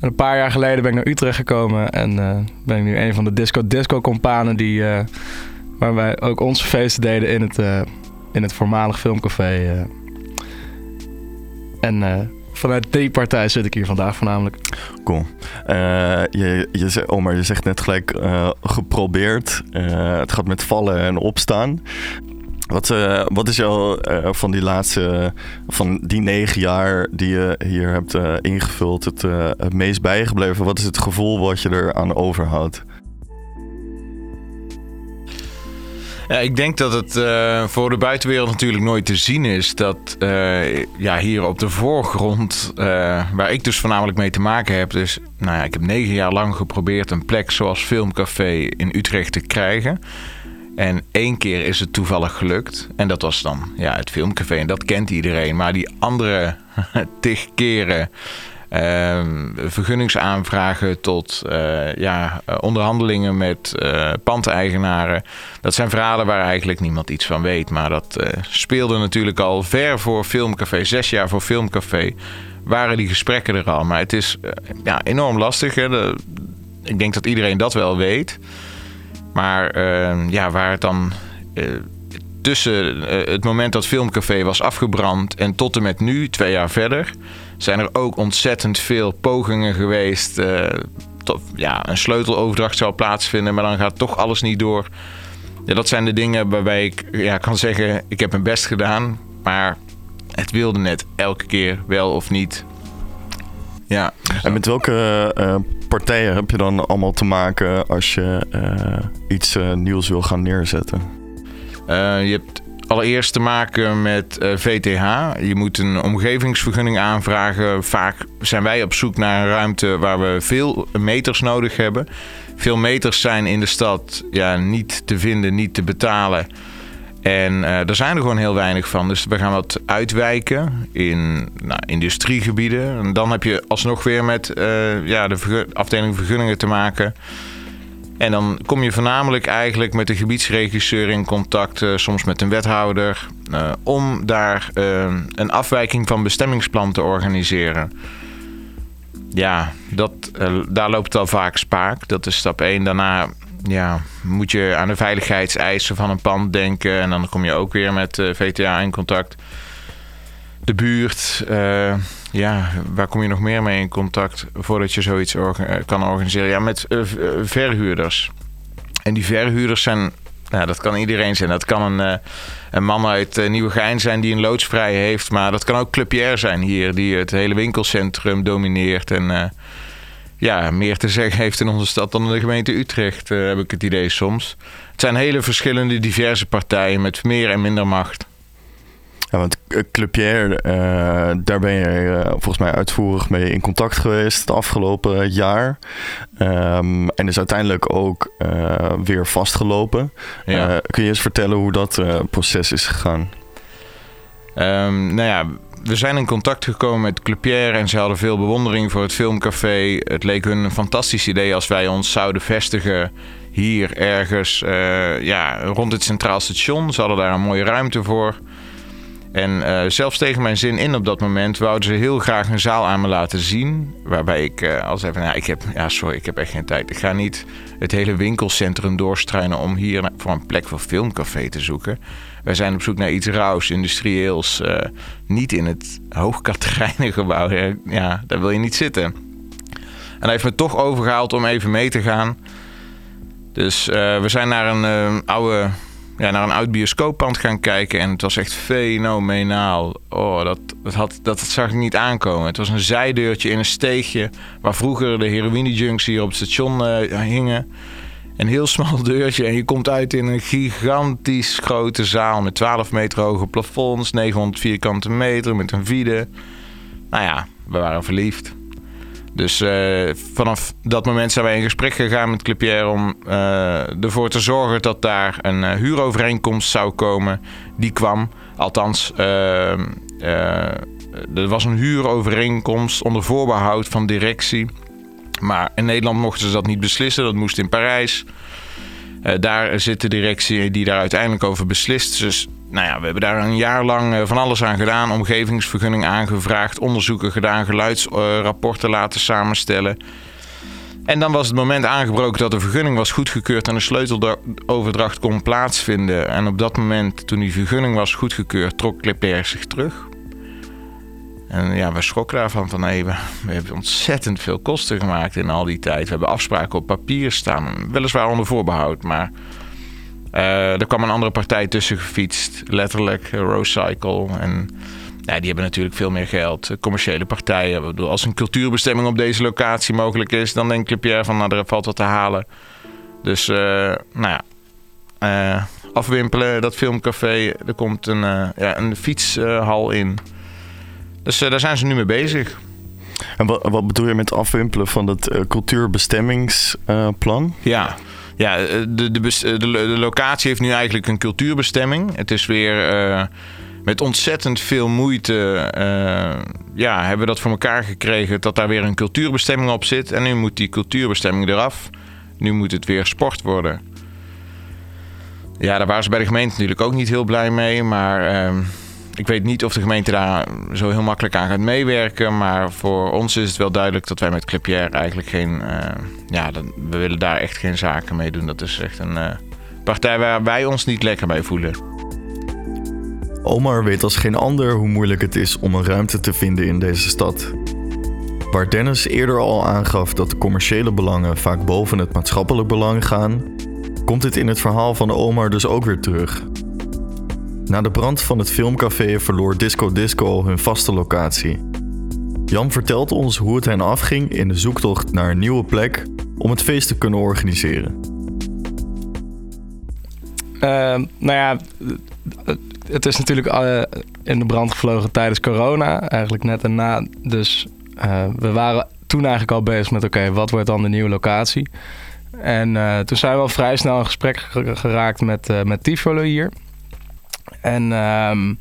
En een paar jaar geleden ben ik naar Utrecht gekomen en ben ik nu een van de disco-disco-companen die, waar wij ook onze feesten deden in het, in het voormalig filmcafé. en vanuit die partij zit ik hier vandaag voornamelijk. Cool. je, je, Omar, je zegt net gelijk geprobeerd. het gaat met vallen en opstaan. Wat, uh, wat is jou uh, van die laatste, van die negen jaar die je hier hebt uh, ingevuld, het, het meest bijgebleven? Wat is het gevoel wat je er aan overhoudt? Ja, ik denk dat het voor de buitenwereld natuurlijk nooit te zien is dat ja, hier op de voorgrond, waar ik dus voornamelijk mee te maken heb, dus nou ja, ik heb negen jaar lang geprobeerd een plek zoals Filmcafé in Utrecht te krijgen. En één keer is het toevallig gelukt. En dat was dan ja, het filmcafé. En dat kent iedereen. Maar die andere [laughs] tig keren... Uh, vergunningsaanvragen tot uh, ja, onderhandelingen met uh, pandeigenaren. Dat zijn verhalen waar eigenlijk niemand iets van weet. Maar dat speelde natuurlijk al ver voor Filmcafé. Zes jaar voor Filmcafé waren die gesprekken er al. Maar het is ja, enorm lastig. Hè? Ik denk dat iedereen dat wel weet. Maar ehm, ja, waar het dan tussen het moment dat Filmcafé was afgebrand en tot en met nu, twee jaar verder, zijn er ook ontzettend veel pogingen geweest. Uh, tot, ja, een sleuteloverdracht zou plaatsvinden, maar dan gaat toch alles niet door. Ja, dat zijn de dingen waarbij ik ja, kan zeggen: ik heb mijn best gedaan, maar het wilde net elke keer wel of niet. Ja. En met welke uh, partijen heb je dan allemaal te maken als je uh, iets uh, nieuws wil gaan neerzetten? je hebt allereerst te maken met VTH. Je moet een omgevingsvergunning aanvragen. Vaak zijn wij op zoek naar een ruimte waar we veel meters nodig hebben. Veel meters zijn in de stad ja, niet te vinden, niet te betalen. En uh, er zijn er gewoon heel weinig van. Dus we gaan wat uitwijken in nou, industriegebieden. En dan heb je alsnog weer met uh, ja, de afdeling vergunningen te maken. En dan kom je voornamelijk eigenlijk met de gebiedsregisseur in contact, uh, soms met een wethouder, om daar een afwijking van bestemmingsplan te organiseren. Ja, dat, daar loopt al vaak spaak. Dat is stap 1. Daarna ja, moet je aan de veiligheidseisen van een pand denken. En dan kom je ook weer met eh, VTA in contact. De buurt, uh, ja, waar kom je nog meer mee in contact voordat je zoiets eh, kan organiseren? Ja, met uh, verhuurders. En die verhuurders zijn, nou, dat kan iedereen zijn. Dat kan een, een man uit Nieuwegein zijn die een loodsvrij heeft. Maar dat kan ook Club zijn hier, die het hele winkelcentrum domineert. En ja, meer te zeggen heeft in onze stad dan de gemeente Utrecht, heb ik het idee soms. Het zijn hele verschillende, diverse partijen met meer en minder macht. Ja, want eh, Club uh, daar ben je volgens mij uitvoerig mee in contact geweest het afgelopen jaar. Um, en is uiteindelijk ook weer vastgelopen. Ja. kun je eens vertellen hoe dat proces is gegaan? Um, nou ja, we zijn in contact gekomen met Clupière en ze hadden veel bewondering voor het filmcafé. Het leek hun een fantastisch idee als wij ons zouden vestigen hier ergens uh, ja, rond het Centraal Station. Ze hadden daar een mooie ruimte voor. En uh, zelfs tegen mijn zin in op dat moment wouden ze heel graag een zaal aan me laten zien. Waarbij ik uh, al zei van, ik heb, ja, sorry, ik heb echt geen tijd. Ik ga niet het hele winkelcentrum doorstruinen om hier voor een plek voor filmcafé te zoeken. Wij zijn op zoek naar iets rauws, industrieels. Uh, niet in het hoogkaterijnengebouw. Ja, daar wil je niet zitten. En hij heeft me toch overgehaald om even mee te gaan. Dus we zijn naar een oude ja, naar een oud bioscooppand gaan kijken. En het was echt fenomenaal. Oh, dat, dat, had, dat, zag ik niet aankomen. Het was een zijdeurtje in een steegje... waar vroeger de heroïne-junks hier op het station uh, hingen. Een heel smal [laughs] deurtje en je komt uit in een gigantisch grote zaal... met 12 meter hoge plafonds, 900 vierkante meter, met een vide. Nou ja, we waren verliefd. Dus uh, vanaf dat moment zijn wij in gesprek gegaan met Clipier om uh, ervoor te zorgen dat daar een uh, huurovereenkomst zou komen. Die kwam. Althans, er was een huurovereenkomst onder voorbehoud van directie. Maar in Nederland mochten ze dat niet beslissen. Dat moest in Parijs. daar zit de directie die daar uiteindelijk over beslist. Dus nou ja, we hebben daar een jaar lang eh, van alles aan gedaan. Omgevingsvergunning aangevraagd, onderzoeken gedaan, geluidsrapporten laten samenstellen. En dan was het moment aangebroken dat de vergunning was goedgekeurd en de sleuteloverdracht kon plaatsvinden. En op dat moment, toen die vergunning was goedgekeurd, trok Clipper zich terug. En ja, we schrokken daarvan van hé, we, hebben ontzettend veel kosten gemaakt in al die tijd. We hebben afspraken op papier staan, weliswaar onder voorbehoud, maar er kwam een andere partij tussen gefietst, letterlijk, uh, Rosecycle. En ja, die hebben natuurlijk veel meer geld. Commerciële partijen. Bedoel, als een cultuurbestemming op deze locatie mogelijk is, dan denkt Clipier van nou, er valt wat te halen. Dus, uh, nou ja, afwimpelen, dat filmcafé. Er komt een, ja, een fietshal in. Dus daar zijn ze nu mee bezig. En wat, wat bedoel je met afwimpelen van het cultuurbestemmingsplan? ja. Ja, de, de, de, de, locatie heeft nu eigenlijk een cultuurbestemming. Het is weer uh, met ontzettend veel moeite uh, ja, hebben we dat voor elkaar gekregen dat daar weer een cultuurbestemming op zit. En nu moet die cultuurbestemming eraf. Nu moet het weer sport worden. Ja, daar waren ze bij de gemeente natuurlijk ook niet heel blij mee. Maar uh, ik weet niet of de gemeente daar zo heel makkelijk aan gaat meewerken. Maar voor ons is het wel duidelijk dat wij met Clipier eigenlijk geen. Uh, ja, we willen daar echt geen zaken mee doen. Dat is echt een uh, partij waar wij ons niet lekker bij voelen. Omar weet als geen ander hoe moeilijk het is om een ruimte te vinden in deze stad. Waar Dennis eerder al aangaf dat de commerciële belangen vaak boven het maatschappelijk belang gaan, komt dit in het verhaal van Omar dus ook weer terug. Na de brand van het filmcafé verloor Disco Disco hun vaste locatie. Jan vertelt ons hoe het hen afging in de zoektocht naar een nieuwe plek om het feest te kunnen organiseren. Uh, nou ja, het is natuurlijk uh, in de brand gevlogen tijdens corona, eigenlijk net en. Dus uh, we waren toen eigenlijk al bezig met: oké, wat wordt dan de nieuwe locatie? En uh, toen zijn we al vrij snel in gesprek geraakt met, met Tivolo hier. En um,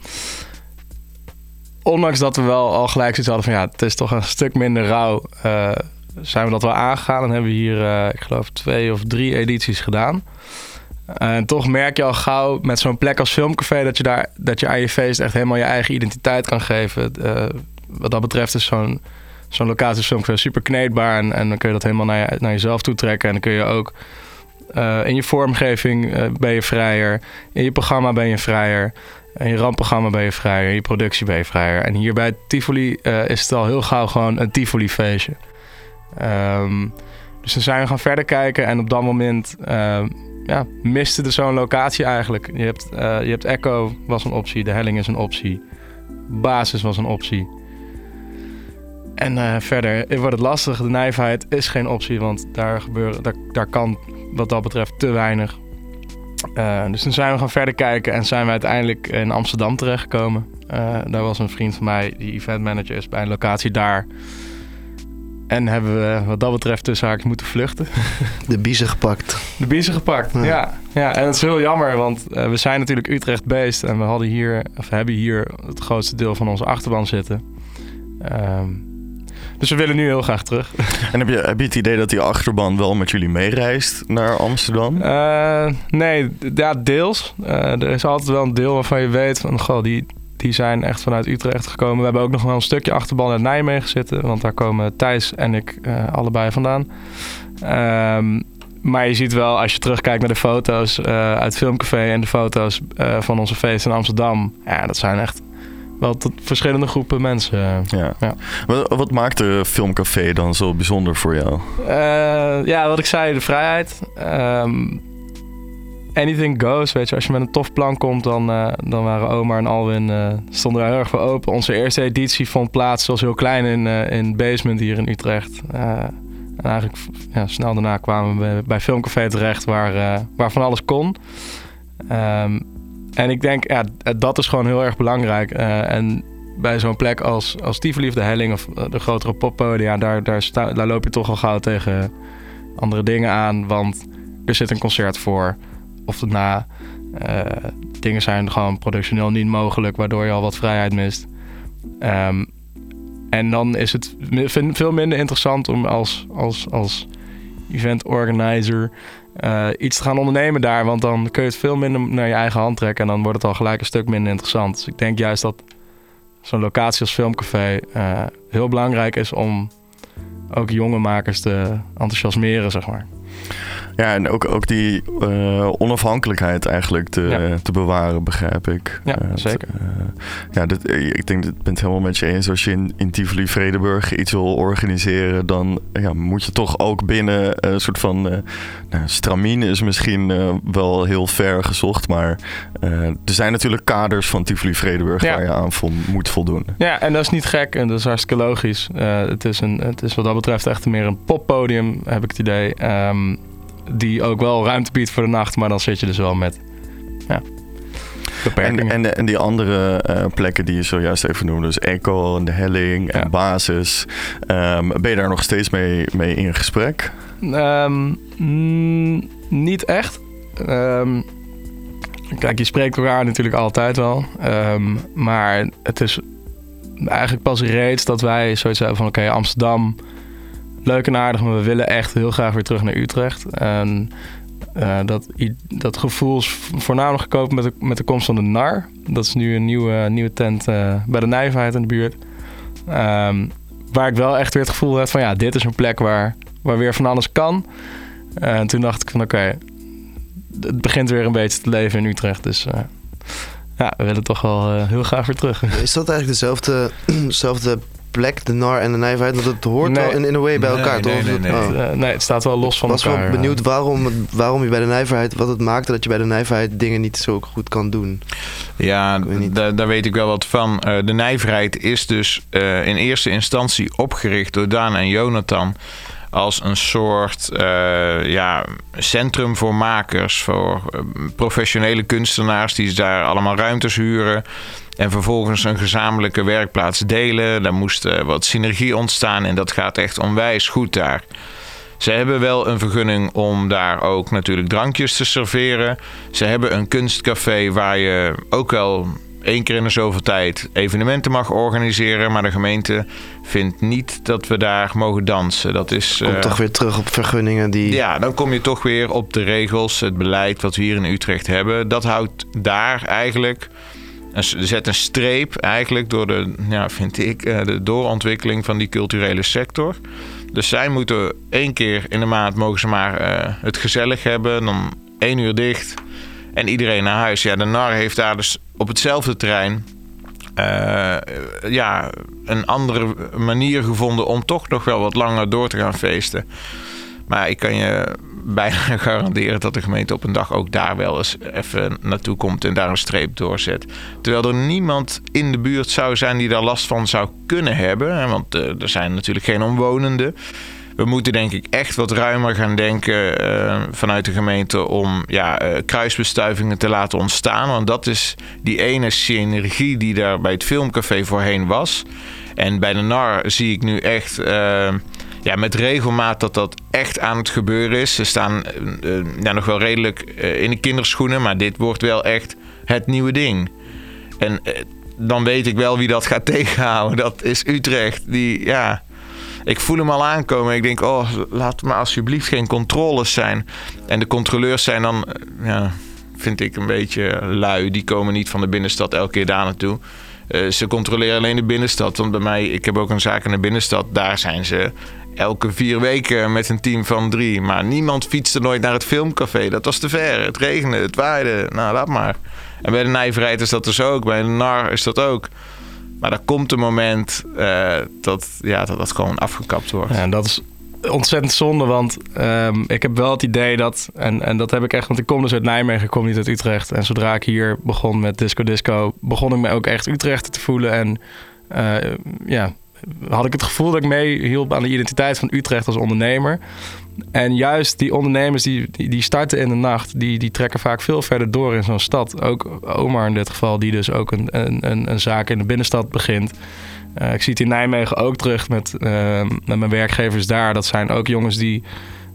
ondanks dat we wel al gelijk zoiets hadden van ja, het is toch een stuk minder rauw, uh, zijn we dat wel aangegaan. En hebben we hier, uh, ik geloof, twee of drie edities gedaan. En toch merk je al gauw met zo'n plek als Filmcafé dat je, daar, dat je aan je feest echt helemaal je eigen identiteit kan geven. Uh, wat dat betreft is zo'n zo'n locatie Filmcafé super kneedbaar. En, dan kun je dat helemaal naar, naar jezelf toe trekken. En dan kun je ook uh, in je vormgeving uh, ben je vrijer. In je programma ben je vrijer. In je rampprogramma ben je vrijer. In je productie ben je vrijer. En hier bij Tivoli uh, is het al heel gauw gewoon een Tivoli-feestje. Um, dus dan zijn we gaan verder kijken. En op dat moment ja, miste er zo'n locatie eigenlijk. Je hebt, je hebt Echo was een optie. De Helling is een optie. Basis was een optie. En verder wordt het lastig. De nijverheid is geen optie, want daar, gebeuren, daar, daar kan wat dat betreft te weinig. Uh, dus toen zijn we gaan verder kijken en zijn we uiteindelijk in Amsterdam terechtgekomen. Uh, daar was een vriend van mij die event manager is bij een locatie daar. En hebben we wat dat betreft tussen haakjes moeten vluchten. [laughs] De biezen gepakt. De biezen gepakt, ja. ja. ja. En dat is heel jammer, want uh, we zijn natuurlijk Utrecht based en we hadden hier, of hebben hier het grootste deel van onze achterban zitten. Um, dus we willen nu heel graag terug. [laughs] En heb je, heb je het idee dat die achterban wel met jullie meereist naar Amsterdam? Uh, nee, ja, deels. Uh, er is altijd wel een deel waarvan je weet van, goh, die, die zijn echt vanuit Utrecht gekomen. We hebben ook nog wel een stukje achterban uit Nijmegen zitten, want daar komen Thijs en ik uh, allebei vandaan. Um, maar je ziet wel, als je terugkijkt naar de foto's uit Filmcafé en de foto's van onze feest in Amsterdam, ja, dat zijn echt wel tot verschillende groepen mensen. Ja. ja. Wat, wat maakt de filmcafé dan zo bijzonder voor jou? Uh, ja, wat ik zei, de vrijheid. Um, anything goes, weet je. Als je met een tof plan komt, dan, uh, dan waren Omar en Alwin uh, stonden er heel erg voor open. Onze eerste editie vond plaats, zoals heel klein, in, in Basement hier in Utrecht. en eigenlijk ja, snel daarna kwamen we bij Filmcafé terecht, waar, waar van alles kon. Um, en ik denk, ja, dat is gewoon heel erg belangrijk. Uh, en bij zo'n plek als, als Tivoli Helling of de grotere poppodia, daar, daar, sta, daar loop je toch al gauw tegen andere dingen aan. Want er zit een concert voor. Of. Uh, dingen zijn gewoon productioneel niet mogelijk, waardoor je al wat vrijheid mist. Um, en dan is het veel minder interessant om als, als, als event organizer, eh, iets te gaan ondernemen daar. Want dan kun je het veel minder naar je eigen hand trekken. En dan wordt het al gelijk een stuk minder interessant. Dus ik denk juist dat zo'n locatie als Filmcafé uh, heel belangrijk is om ook jonge makers te enthousiasmeren, zeg maar. Ja, en ook, ook die uh, onafhankelijkheid eigenlijk te, ja. te bewaren, begrijp ik. Ja, uh, zeker. Uh, ja, dit, ik denk, ik ben het helemaal met je eens. Als je in, in Tivoli Vredeburg iets wil organiseren, dan ja, moet je toch ook binnen een soort van... nou, stramine is misschien wel heel ver gezocht, maar er zijn natuurlijk kaders van Tivoli Vredeburg ja. waar je aan vol, moet voldoen. Ja, en dat is niet gek en dat is hartstikke logisch. het, is een, het is wat dat betreft echt meer een poppodium, heb ik het idee. Um, die ook wel ruimte biedt voor de nacht, maar dan zit je dus wel met ja, beperkingen. En, en, en die andere uh, plekken die je zojuist even noemde, dus Echo en de Helling en ja. Basis, um, ben je daar nog steeds mee, mee in gesprek? Um, mm, niet echt. Um, kijk, je spreekt elkaar natuurlijk altijd wel, maar het is eigenlijk pas reeds dat wij zoiets hebben van oké, okay, Amsterdam leuk en aardig, maar we willen echt heel graag weer terug naar Utrecht. En uh, dat, dat gevoel is voornamelijk gekomen met de, met de komst van de NAR. Dat is nu een nieuwe, nieuwe tent uh, bij de Nijverheid in de buurt. Um, waar ik wel echt weer het gevoel heb van ja, dit is een plek waar, waar weer van alles kan. Uh, en toen dacht ik van oké, het begint weer een beetje te leven in Utrecht. Dus ja, we willen toch wel heel graag weer terug. Is dat eigenlijk dezelfde, [clears throat] dezelfde plek, de NAR en de Nijverheid, want het hoort Nee. wel in, in a way bij Nee, elkaar, nee, toch? nee, nee. Oh. Eh, nee, het staat wel los van Ik was elkaar. wel benieuwd waarom, het- waarom je bij de nijverheid, wat het maakte dat je bij de nijverheid dingen niet zo goed kan doen. Ja, daar weet ik wel wat van. Eh, de nijverheid is dus eh, in eerste instantie opgericht door Daan en Jonathan als een soort eh, ja, centrum voor makers, voor professionele kunstenaars die daar allemaal ruimtes huren. En vervolgens een gezamenlijke werkplaats delen. Daar moest eh, wat synergie ontstaan en dat gaat echt onwijs goed daar. Ze hebben wel een vergunning om daar ook natuurlijk drankjes te serveren. Ze hebben een kunstcafé waar je ook wel één keer in de zoveel tijd evenementen mag organiseren. Maar de gemeente vindt niet dat we daar mogen dansen. Dat is. Komt eh, toch weer terug op vergunningen die... ja, dan kom je toch weer op de regels, het beleid wat we hier in Utrecht hebben. Dat houdt daar eigenlijk. Een- Zet een streep eigenlijk door de, ja, vind ik, eh, de doorontwikkeling van die culturele sector. Dus zij moeten één keer in de maand mogen ze maar eh, het gezellig hebben. Dan één uur dicht en iedereen naar huis. Ja, de NAR heeft daar dus op hetzelfde terrein eh, ja, een andere manier gevonden om toch nog wel wat langer door te gaan feesten. Maar ik kan je bijna [laughs] garanderen dat de gemeente op een dag ook daar wel eens even naartoe komt en daar een streep doorzet. Terwijl er niemand in de buurt zou zijn die daar last van zou kunnen hebben. Want eh, er zijn natuurlijk geen omwonenden. We moeten denk ik echt wat ruimer gaan denken eh, vanuit de gemeente om ja, eh, kruisbestuivingen te laten ontstaan. Want dat is die ene synergie die daar bij het filmcafé voorheen was. En bij de NAR zie ik nu echt ja, met regelmaat dat dat echt aan het gebeuren is. Ze staan eh, eh, ja, nog wel redelijk eh, in de kinderschoenen, maar dit wordt wel echt het nieuwe ding. En dan weet ik wel wie dat gaat [laughs] tegenhouden. Dat is Utrecht. Die, ja, ik voel hem al aankomen. Ik denk, oh, laat maar alsjeblieft geen controles zijn. En de controleurs zijn dan, ja, vind ik een beetje lui. Die komen niet van de binnenstad elke keer daar naartoe. Ze controleren alleen de binnenstad. Want bij mij, ik heb ook een zaak in de binnenstad. Daar zijn ze elke vier weken met een team van drie. Maar niemand fietste nooit naar het filmcafé. Dat was te ver. Het regende, het waaide. Nou, laat maar. En bij de nijverheid is dat dus ook. Bij de NAR is dat ook. Maar er komt een moment eh, dat, ja, dat gewoon afgekapt wordt. Ja, en dat is ontzettend zonde, want ehm, ik heb wel het idee dat, en, en dat heb ik echt, want ik kom dus uit Nijmegen, ik kom niet uit Utrecht. En zodra ik hier begon met Disco Disco, begon ik me ook echt Utrecht te voelen. En eh, ja, had ik het gevoel dat ik meehielp aan de identiteit van Utrecht als ondernemer. En juist die ondernemers die, die, starten in de nacht, die, die trekken vaak veel verder door in zo'n stad. Ook Omar in dit geval, die dus ook een, een, een, een zaak in de binnenstad begint. Eh, ik zie het in Nijmegen ook terug met, eh, met mijn werkgevers daar. Dat zijn ook jongens die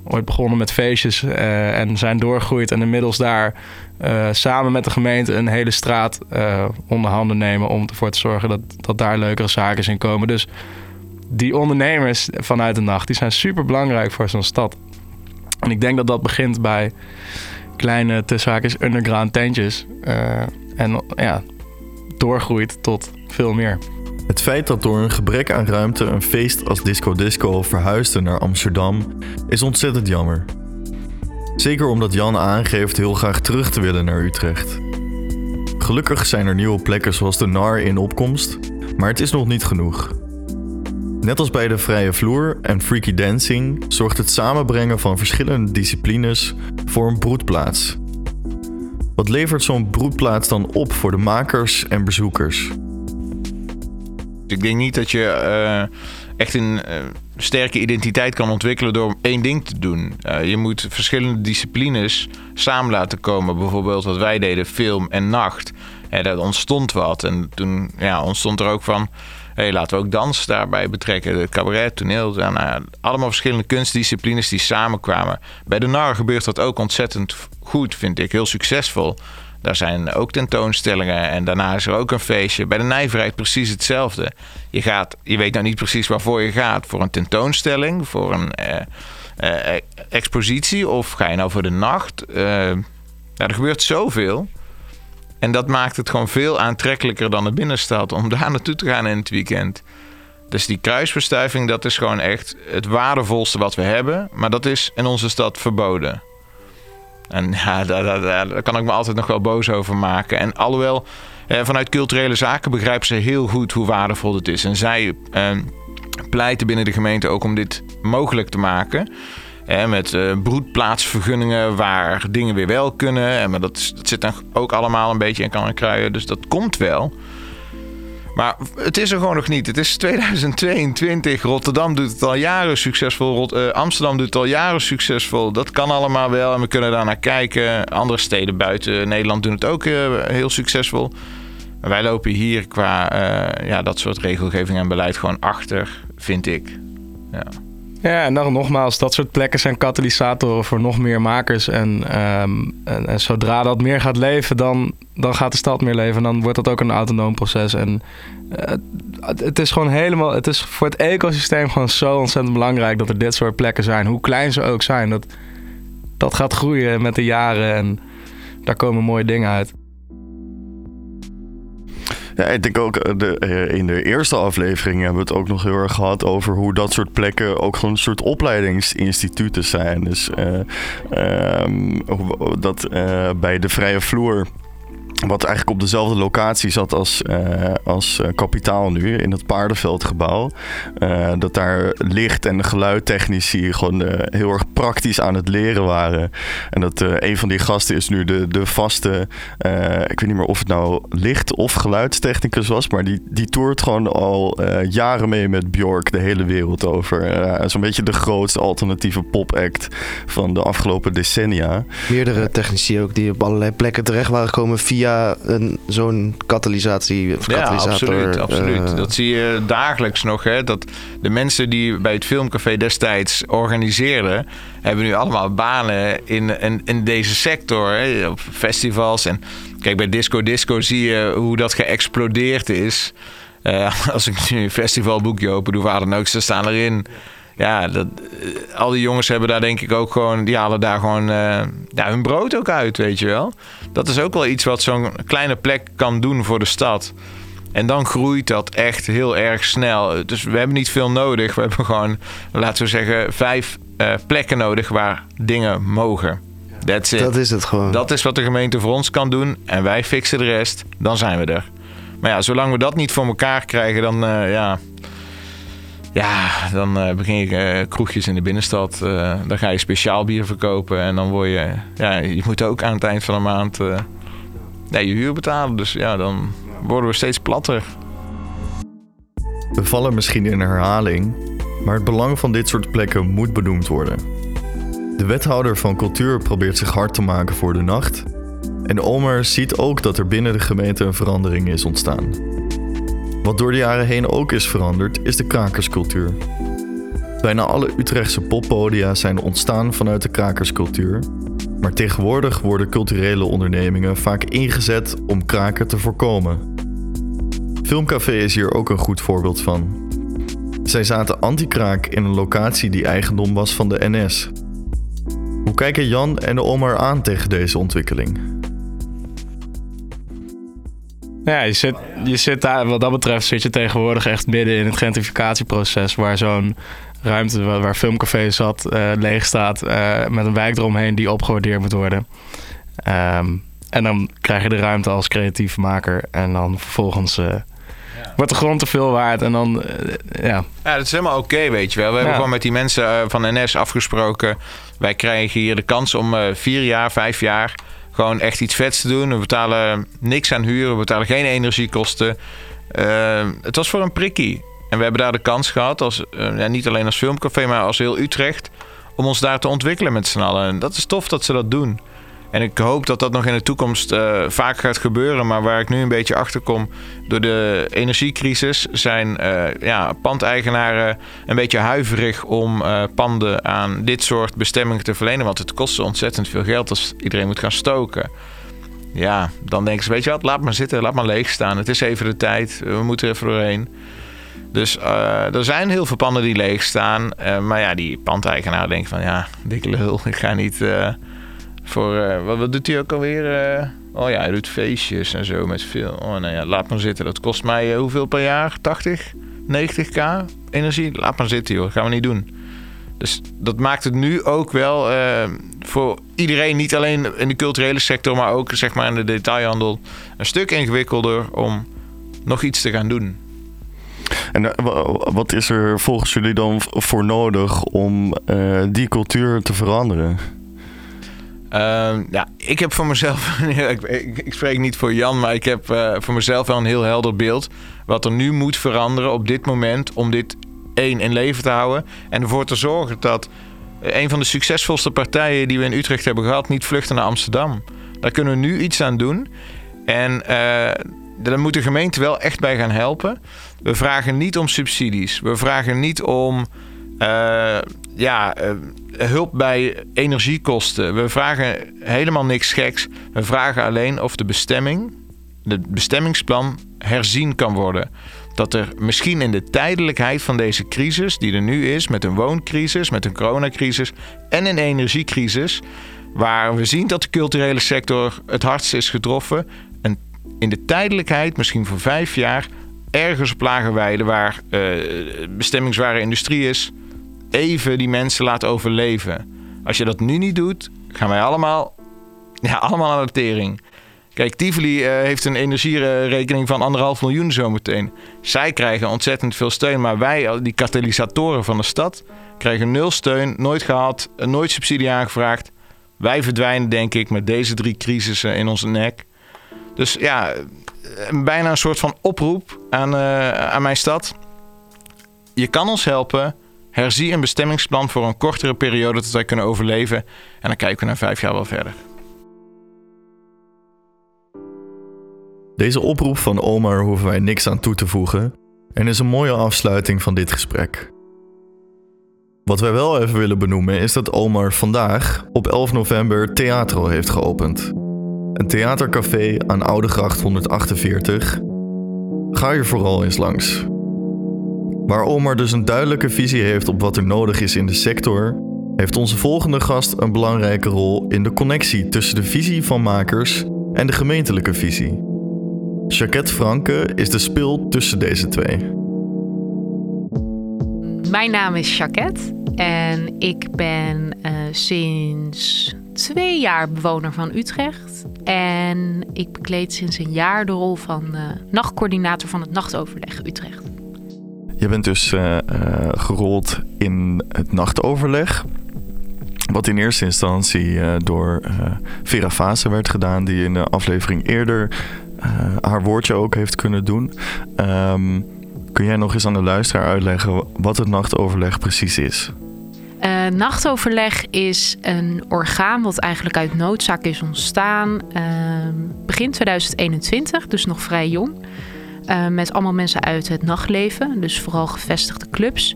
ooit begonnen met feestjes eh, en zijn doorgegroeid. En inmiddels daar eh, samen met de gemeente een hele straat eh, onder handen nemen... om ervoor te zorgen dat, dat daar leukere zaken in komen. Dus die ondernemers vanuit de nacht, die zijn super belangrijk voor zo'n stad. En ik denk dat dat begint bij kleine tussenhaakjes underground tentjes. Uh, en ja, doorgroeit tot veel meer. Het feit dat door een gebrek aan ruimte een feest als Disco Disco verhuisde naar Amsterdam is ontzettend jammer. Zeker omdat Jan aangeeft heel graag terug te willen naar Utrecht. Gelukkig zijn er nieuwe plekken zoals de NAR in opkomst, maar het is nog niet genoeg. Net als bij de vrije vloer en freaky dancing zorgt het samenbrengen van verschillende disciplines voor een broedplaats. Wat levert zo'n broedplaats dan op voor de makers en bezoekers? Ik denk niet dat je uh, echt een uh, sterke identiteit kan ontwikkelen door één ding te doen. Uh, je moet verschillende disciplines samen laten komen. Bijvoorbeeld wat wij deden, film en nacht. En dat ontstond wat. En toen ja, ontstond er ook van hey, laten we ook dans daarbij betrekken. De cabaret, toneel, nou, allemaal verschillende kunstdisciplines die samenkwamen. Bij de NAR gebeurt dat ook ontzettend goed, vind ik. Heel succesvol. Daar zijn ook tentoonstellingen en daarna is er ook een feestje. Bij de nijverheid precies hetzelfde. Je, gaat, je weet nou niet precies waarvoor je gaat. Voor een tentoonstelling, voor een eh, eh, expositie of ga je nou voor de nacht. Uh, er gebeurt zoveel. En dat maakt het gewoon veel aantrekkelijker dan de binnenstad om [laughs] daar naartoe te gaan in het weekend. Dus die kruisverstuiving, dat is gewoon echt het waardevolste wat we hebben. Maar dat is in onze stad verboden. En [laughs] ja, daar, kan ik me altijd nog wel boos over maken. En alhoewel, eh, vanuit culturele zaken begrijpen ze heel goed hoe waardevol het is. En zij eh, pleiten binnen de gemeente ook om dit mogelijk te maken met uh, broedplaatsvergunningen waar dingen weer wel kunnen. En, maar dat, dat zit dan ook allemaal een beetje in kan en kruien. Dus dat komt wel. Maar het is er gewoon nog niet. Het is 2022. Rotterdam doet het al jaren succesvol. Uh, Amsterdam doet het al jaren succesvol. Dat kan allemaal wel en we kunnen daar naar kijken. Andere steden buiten Nederland doen het ook uh, heel succesvol. Wij lopen hier qua uh, ja, dat soort regelgeving en beleid gewoon achter, vind ik. Ja. Ja, en dan nogmaals, dat soort plekken zijn katalysatoren voor nog meer makers. En, um, en, en, zodra dat meer gaat leven, dan, dan gaat de stad meer leven. En dan wordt dat ook een autonoom proces. En uh, het is gewoon helemaal, het is voor het ecosysteem gewoon zo ontzettend belangrijk dat er dit soort plekken zijn. Hoe klein ze ook zijn. Dat, dat gaat groeien met de jaren en daar komen mooie dingen uit. Ja, ik denk ook eh, de, eh, in de eerste aflevering hebben we het ook nog heel erg gehad over hoe dat soort plekken ook gewoon een soort opleidingsinstituten zijn. Dus uh, um, dat bij de vrije vloer wat eigenlijk op dezelfde locatie zat als, uh, als uh, kapitaal nu, in het paardenveldgebouw. Uh, dat daar licht- en geluidtechnici gewoon heel erg praktisch aan het leren waren. En dat een van die gasten is nu de, de vaste, ik weet niet meer of het nou licht- of geluidstechnicus was, maar die, die toert gewoon al jaren mee met Bjork de hele wereld over. Zo'n beetje de grootste alternatieve popact van de afgelopen decennia. Meerdere technici ook die op allerlei plekken terecht waren gekomen via zo'n katalysatie. Ja, absoluut. absoluut. Uh, dat zie je dagelijks nog. Hè? Dat de mensen die bij het Filmcafé destijds organiseerden, hebben nu allemaal banen in, in, in deze sector. Hè? Op festivals. En kijk, bij Disco Disco zie je hoe dat geëxplodeerd is. Uh, [laughs] als ik nu een festivalboekje open doe, waar dan ook, ze staan erin ja, dat, al die jongens hebben daar denk ik ook gewoon, die halen daar gewoon uh, ja, hun brood ook uit, weet je wel. Dat is ook wel iets wat zo'n kleine plek kan doen voor de stad. En dan groeit dat echt heel erg snel. Dus we hebben niet veel nodig. We hebben gewoon, laten we zeggen, vijf uh, plekken nodig waar dingen mogen. That's it. Dat is het gewoon. Dat is wat de gemeente voor ons kan doen. En wij fixen de rest. Dan zijn we er. Maar ja, zolang we dat niet voor elkaar krijgen, dan uh, ja, ja, dan uh, begin je uh, kroegjes in de binnenstad. Uh, dan ga je speciaal bier verkopen. En dan word je... Ja, je moet ook aan het eind van de maand je huur betalen. Dus ja, dan worden we steeds platter. We vallen misschien in herhaling. Maar het belang van dit soort plekken moet benoemd worden. De wethouder van cultuur probeert zich hard te maken voor de nacht. En Omer ziet ook dat er binnen de gemeente een verandering is ontstaan. Wat door de jaren heen ook is veranderd, is de krakerscultuur. Bijna alle Utrechtse poppodia zijn ontstaan vanuit de krakerscultuur. Maar tegenwoordig worden culturele ondernemingen vaak ingezet om kraken te voorkomen. Filmcafé is hier ook een goed voorbeeld van. Zij zaten anti-kraak in een locatie die eigendom was van de NS. Hoe kijken Jan en Omar aan tegen deze ontwikkeling? Ja, je zit, je zit daar, wat dat betreft zit je tegenwoordig echt midden in het gentrificatieproces waar zo'n ruimte waar, waar Filmcafé zat, eh, leeg staat, eh, met een wijk eromheen die opgewaardeerd moet worden. Ehm, en dan krijg je de ruimte als creatief maker en dan vervolgens eh, wordt de grond te veel waard en dan, ja. Ja, dat is helemaal oké, weet je wel. We hebben gewoon met die mensen van NS afgesproken. Wij krijgen hier de kans om vier jaar, vijf jaar gewoon echt iets vets te doen. We betalen niks aan huur, we betalen geen energiekosten. Eh, het was voor een prikkie. En we hebben daar de kans gehad, als, eh, ja, niet alleen als filmcafé, maar als heel Utrecht, om ons daar te ontwikkelen met z'n allen. En dat is tof dat ze dat doen. En ik hoop dat dat nog in de toekomst eh, vaak gaat gebeuren. Maar waar ik nu een beetje achter kom, door de energiecrisis zijn eh, ja, pandeigenaren een beetje huiverig om eh, panden aan dit soort bestemmingen te verlenen. Want het kost ze ontzettend veel geld als iedereen moet gaan stoken. Ja, dan denken ze, weet je wat, laat maar zitten, laat maar leeg staan. Het is even de tijd, we moeten er even doorheen. Dus er zijn heel veel panden die leeg staan. Maar ja, die pandeigenaar denkt van, ja, dikke lul, ik ga niet voor... eh, wat, doet hij ook alweer? Eh, oh ja, hij doet feestjes en zo met veel... Oh nou ja, laat maar zitten. Dat kost mij eh, hoeveel per jaar? 80? 90k energie? Laat maar zitten joh, gaan we niet doen. Dus dat maakt het nu ook wel voor iedereen, niet alleen in de culturele sector, maar ook zeg maar in de detailhandel, een stuk ingewikkelder om nog iets te gaan doen. En wa- wat is er volgens jullie dan voor nodig om die cultuur te veranderen? Ehm, ja, ik heb voor mezelf, [laughs] ik, ik, spreek niet voor Jan, maar ik heb eh, voor mezelf wel een heel helder beeld. Wat er nu moet veranderen op dit moment om dit één in leven te houden. En ervoor te zorgen dat een van de succesvolste partijen die we in Utrecht hebben gehad, niet vluchten naar Amsterdam. Daar kunnen we nu iets aan doen. En eh, daar moet de gemeente wel echt bij gaan helpen. We vragen niet om subsidies. We vragen niet om eh, ja, eh, hulp bij energiekosten. We vragen helemaal niks geks. We vragen alleen of de bestemming, het bestemmingsplan, herzien kan worden. Dat er misschien in de tijdelijkheid van deze crisis, die er nu is, met een wooncrisis, met een coronacrisis en een energiecrisis, waar we zien dat de culturele sector het hardst is getroffen, en in de tijdelijkheid, misschien voor vijf jaar, ergens op Lagerweide, waar eh, bestemmingsware industrie is, even die mensen laten overleven. Als je dat nu niet doet, gaan wij allemaal, ja, allemaal aan de tering. Kijk, Tivoli eh, heeft een energierekening van anderhalf miljoen zometeen. Zij krijgen ontzettend veel steun, maar wij, die katalysatoren van de stad, krijgen nul steun, nooit gehad, eh, nooit subsidie aangevraagd. Wij verdwijnen, denk ik, met deze drie crisissen in onze nek. Dus ja, eh, bijna een soort van oproep aan, aan mijn stad. Je kan ons helpen. Herzie een bestemmingsplan voor een kortere periode dat wij kunnen overleven. En dan kijken we na vijf jaar wel verder. Deze oproep van Omar hoeven wij niks aan toe te voegen en is een mooie afsluiting van dit gesprek. Wat wij wel even willen benoemen is dat Omar vandaag op 11 november Theatro heeft geopend. Een theatercafé aan Oudegracht 148. Ga hier vooral eens langs. Waar Omar dus een duidelijke visie heeft op wat er nodig is in de sector, heeft onze volgende gast een belangrijke rol in de connectie tussen de visie van makers en de gemeentelijke visie. Jacquette Franke is de spil tussen deze twee. Mijn naam is Jacquette en ik ben eh, sinds twee jaar bewoner van Utrecht. En ik bekleed sinds een jaar de rol van eh, nachtcoördinator van het nachtoverleg Utrecht. Je bent dus eh, gerold in het nachtoverleg. Wat in eerste instantie eh, door Vera Fase werd gedaan, die in de aflevering eerder haar woordje ook heeft kunnen doen. Ehm, kun jij nog eens aan de luisteraar uitleggen wat het nachtoverleg precies is? Nachtoverleg is een orgaan wat eigenlijk uit noodzaak is ontstaan ehm, begin 2021, dus nog vrij jong. Eh, met allemaal mensen uit het nachtleven, dus vooral gevestigde clubs.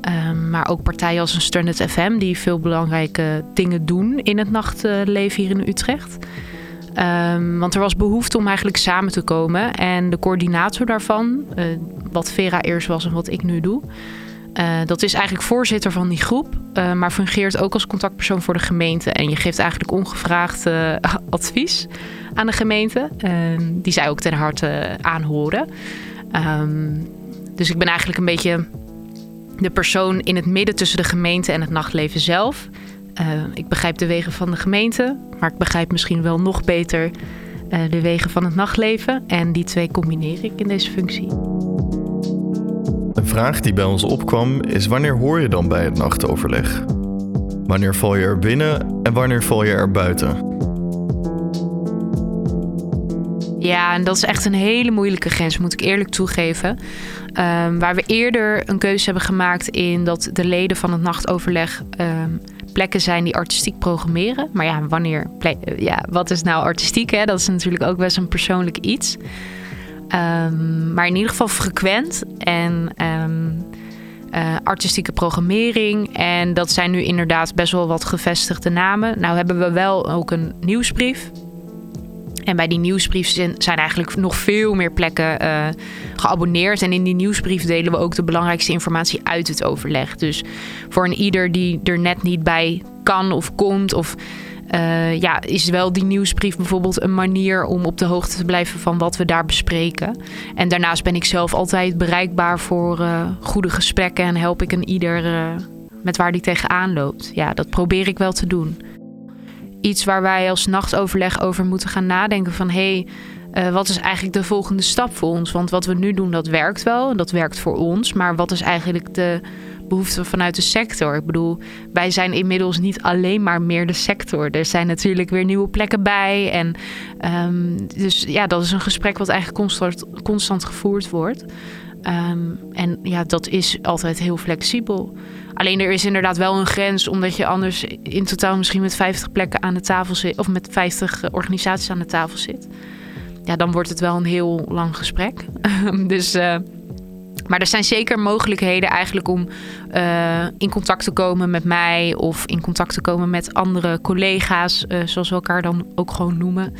Ehm, maar ook partijen als een Stranded FM die veel belangrijke dingen doen in het nachtleven hier in Utrecht. Ehm, want er was behoefte om eigenlijk samen te komen. En de coördinator daarvan, eh, wat Vera eerst was en wat ik nu doe, Uh, dat is eigenlijk voorzitter van die groep, uh, maar fungeert ook als contactpersoon voor de gemeente. En je geeft eigenlijk ongevraagd uh, [laughs] advies aan de gemeente, die zij ook ten harte aanhoren. Um, dus ik ben eigenlijk een beetje de persoon in het midden tussen de gemeente en het nachtleven zelf. ik begrijp de wegen van de gemeente, maar ik begrijp misschien wel nog beter de wegen van het nachtleven. En die twee combineer ik in deze functie. Een vraag die bij ons opkwam is wanneer hoor je dan bij het nachtoverleg? Wanneer val je er binnen en wanneer val je er buiten? Ja, en dat is echt een hele moeilijke grens, moet ik eerlijk toegeven. Um, waar we eerder een keuze hebben gemaakt in dat de leden van het nachtoverleg um, plekken zijn die artistiek programmeren. Maar ja, wanneer, ja, wat is nou artistiek? Hè? Dat is natuurlijk ook best een persoonlijk iets. Um, maar in ieder geval frequent en um, uh, artistieke programmering. En dat zijn nu inderdaad best wel wat gevestigde namen. Nou hebben we wel ook een nieuwsbrief. En bij die nieuwsbrief zijn eigenlijk nog veel meer plekken uh, geabonneerd. En in die nieuwsbrief delen we ook de belangrijkste informatie uit het overleg. Dus voor een ieder die er net niet bij kan of komt of uh, ja, is wel die nieuwsbrief bijvoorbeeld een manier om op de hoogte te blijven van wat we daar bespreken. En daarnaast ben ik zelf altijd bereikbaar voor uh, goede gesprekken en help ik een ieder uh, met waar die tegenaan loopt. Ja, dat probeer ik wel te doen. Iets waar wij als nachtoverleg over moeten gaan nadenken van hé, hey, wat is eigenlijk de volgende stap voor ons? Want wat we nu doen, dat werkt wel dat werkt voor ons. Maar wat is eigenlijk de behoeften vanuit de sector. Ik bedoel, wij zijn inmiddels niet alleen maar meer de sector. Er zijn natuurlijk weer nieuwe plekken bij. En um, dus ja, dat is een gesprek wat eigenlijk constant, gevoerd wordt. Um, en ja, dat is altijd heel flexibel. Alleen er is inderdaad wel een grens, omdat je anders in totaal misschien met 50 plekken aan de tafel zit, of met 50 organisaties aan de tafel zit. Ja, dan wordt het wel een heel lang gesprek. [laughs] dus uh, maar er zijn zeker mogelijkheden eigenlijk om uh, in contact te komen met mij of in contact te komen met andere collega's, uh, zoals we elkaar dan ook gewoon noemen.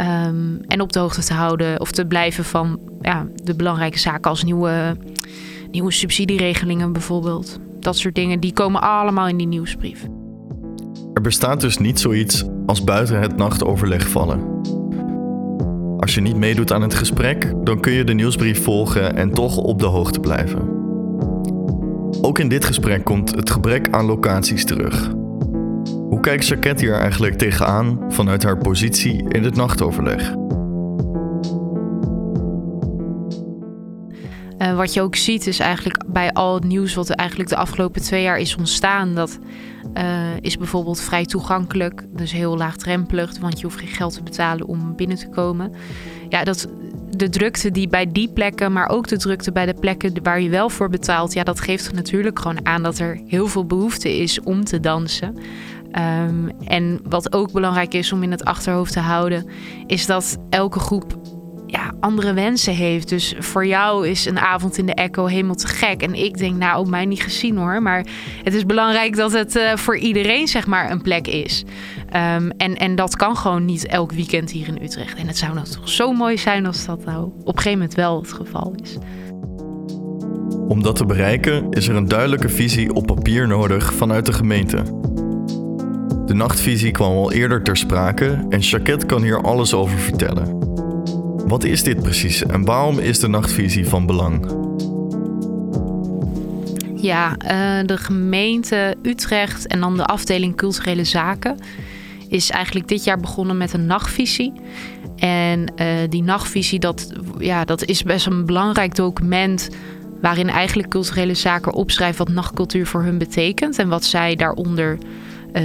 Um, en op de hoogte te houden of te blijven van ja, de belangrijke zaken als nieuwe, nieuwe subsidieregelingen bijvoorbeeld. Dat soort dingen, die komen allemaal in die nieuwsbrief. Er bestaat dus niet zoiets als buiten het nachtoverleg vallen. Als je niet meedoet aan het gesprek, dan kun je de nieuwsbrief volgen en toch op de hoogte blijven. Ook in dit gesprek komt het gebrek aan locaties terug. Hoe kijkt Jacquette hier eigenlijk tegenaan vanuit haar positie in het nachtoverleg? Uh, wat je ook ziet is eigenlijk bij al het nieuws wat eigenlijk de afgelopen twee jaar is ontstaan, dat uh, is bijvoorbeeld vrij toegankelijk, dus heel laagdrempelig, want je hoeft geen geld te betalen om binnen te komen. Ja, dat de drukte die bij die plekken, maar ook de drukte bij de plekken waar je wel voor betaalt, ja, dat geeft natuurlijk gewoon aan dat er heel veel behoefte is om te dansen. Um, en wat ook belangrijk is om in het achterhoofd te houden, is dat elke groep ja, andere wensen heeft. Dus voor jou is een avond in de Echo helemaal te gek. En ik denk, nou, op mij niet gezien hoor. Maar het is belangrijk dat het uh, voor iedereen, zeg maar, een plek is. Um, en, en dat kan gewoon niet elk weekend hier in Utrecht. En het zou nou toch zo mooi zijn als dat nou op een gegeven moment wel het geval is. Om dat te bereiken is er een duidelijke visie op papier nodig vanuit de gemeente. De nachtvisie kwam al eerder ter sprake en Jacquette kan hier alles over vertellen. Wat is dit precies en waarom is de nachtvisie van belang? Ja, uh, de gemeente Utrecht en dan de afdeling culturele zaken is eigenlijk dit jaar begonnen met een nachtvisie. En uh, die nachtvisie, dat, ja, dat is best een belangrijk document waarin eigenlijk culturele zaken opschrijven wat nachtcultuur voor hun betekent en wat zij daaronder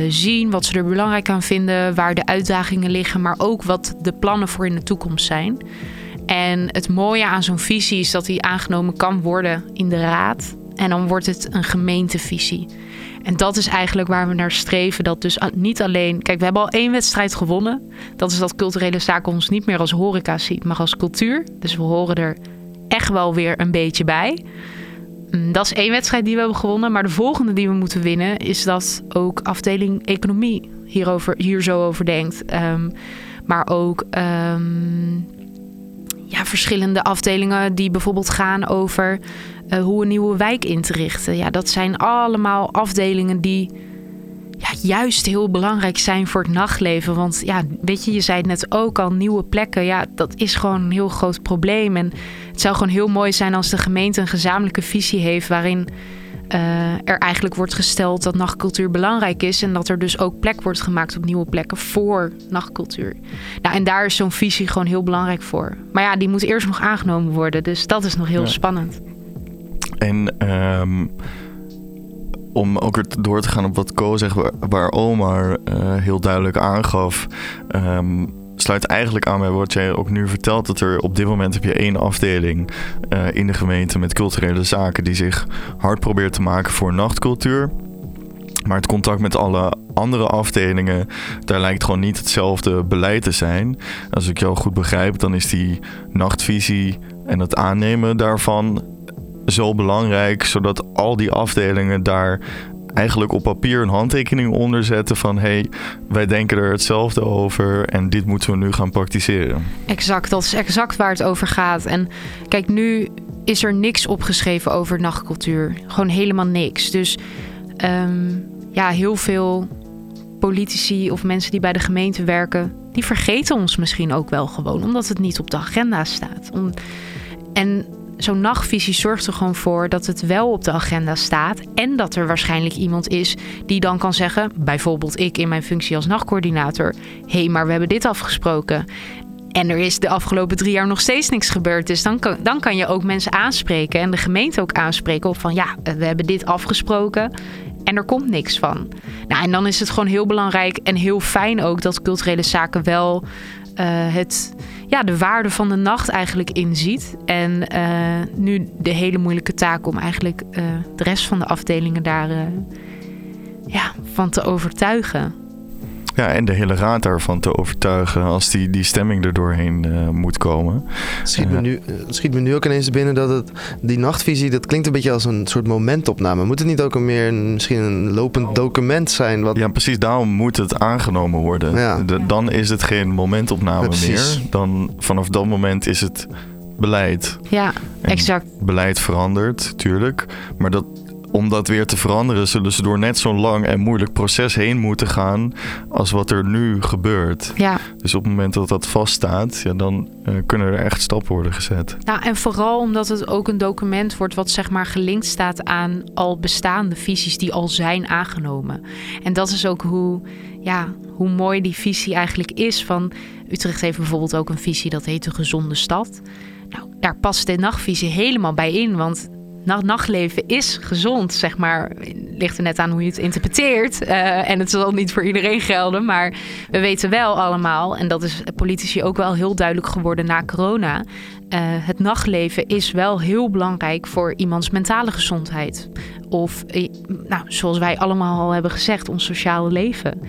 zien, wat ze er belangrijk aan vinden, waar de uitdagingen liggen, maar ook wat de plannen voor in de toekomst zijn. En het mooie aan zo'n visie is dat die aangenomen kan worden in de raad. En dan wordt het een gemeentevisie. En dat is eigenlijk waar we naar streven. Dat dus niet alleen. Kijk, we hebben al één wedstrijd gewonnen. Dat is dat culturele zaken ons niet meer als horeca ziet, maar als cultuur. Dus we horen er echt wel weer een beetje bij. Mm, dat is één wedstrijd die we hebben gewonnen. Maar de volgende die we moeten winnen is dat ook afdeling economie hierover, hier zo over denkt. Um, maar ook um, ja, verschillende afdelingen die bijvoorbeeld gaan over eh, hoe een nieuwe wijk in te richten. Ja, dat zijn allemaal afdelingen die ja, juist heel belangrijk zijn voor het nachtleven. Want ja, weet je, je zei het net ook al, nieuwe plekken. Ja, dat is gewoon een heel groot probleem. En het zou gewoon heel mooi zijn als de gemeente een gezamenlijke visie heeft waarin uh, er eigenlijk wordt gesteld dat nachtcultuur belangrijk is. En dat er dus ook plek wordt gemaakt op nieuwe plekken voor nachtcultuur. Nou, en daar is zo'n visie gewoon heel belangrijk voor. Maar ja, die moet eerst nog aangenomen worden. Dus dat is nog heel spannend. En um, om ook weer door te gaan op wat Co zegt, waar, waar Omar uh, heel duidelijk aangaf. Um, sluit eigenlijk aan bij wat jij ook nu vertelt. Dat er op dit moment heb je één afdeling uh, in de gemeente met culturele zaken die zich hard probeert te maken voor nachtcultuur. Maar het contact met alle andere afdelingen, daar lijkt gewoon niet hetzelfde beleid te zijn. Als ik jou goed begrijp, dan is die nachtvisie en het aannemen daarvan zo belangrijk, zodat al die afdelingen daar eigenlijk op papier een handtekening onder zetten van hé, hey, wij denken er hetzelfde over en dit moeten we nu gaan praktiseren. Exact, dat is exact waar het over gaat. En kijk, nu is er niks opgeschreven over nachtcultuur. Gewoon helemaal niks. Dus um, ja, heel veel politici of mensen die bij de gemeente werken, die vergeten ons misschien ook wel gewoon, omdat het niet op de agenda staat. Om, en zo'n nachtvisie zorgt er gewoon voor dat het wel op de agenda staat. En dat er waarschijnlijk iemand is die dan kan zeggen, bijvoorbeeld ik in mijn functie als nachtcoördinator: hé, hey, maar we hebben dit afgesproken. En er is de afgelopen drie jaar nog steeds niks gebeurd. Dus dan kan, dan kan je ook mensen aanspreken en de gemeente ook aanspreken op van ja, we hebben dit afgesproken en er komt niks van. Nou, en dan is het gewoon heel belangrijk en heel fijn ook dat culturele zaken wel uh, het ja, de waarde van de nacht eigenlijk inziet. En uh, nu de hele moeilijke taak om eigenlijk uh, de rest van de afdelingen daar uh, ja, van te overtuigen. Ja, en de hele raad daarvan te overtuigen als die, die stemming er doorheen uh, moet komen. Schiet, me nu, schiet me nu ook ineens binnen dat het, die nachtvisie, dat klinkt een beetje als een soort momentopname. Moet het niet ook een meer een, misschien een lopend document zijn? Wat... Ja, precies daarom moet het aangenomen worden. Ja. De, dan is het geen momentopname ja, meer. Dan vanaf dat moment is het beleid. Ja, en exact. Beleid verandert, tuurlijk. Maar dat, om dat weer te veranderen, zullen ze door net zo'n lang en moeilijk proces heen moeten gaan als wat er nu gebeurt. Ja. Dus op het moment dat dat vaststaat, ja, dan uh, kunnen er echt stappen worden gezet. Nou, en vooral omdat het ook een document wordt wat zeg maar gelinkt staat aan al bestaande visies die al zijn aangenomen. En dat is ook hoe, ja, hoe mooi die visie eigenlijk is. Van Utrecht heeft bijvoorbeeld ook een visie dat heet de gezonde stad. Nou, daar past de nachtvisie helemaal bij in, want nachtleven is gezond, zeg maar. Ligt er net aan hoe je het interpreteert. Uh, en het zal niet voor iedereen gelden. Maar we weten wel allemaal, en dat is politici ook wel heel duidelijk geworden na corona. Uh, het nachtleven is wel heel belangrijk voor iemands mentale gezondheid. Of, eh, nou, zoals wij allemaal al hebben gezegd, ons sociale leven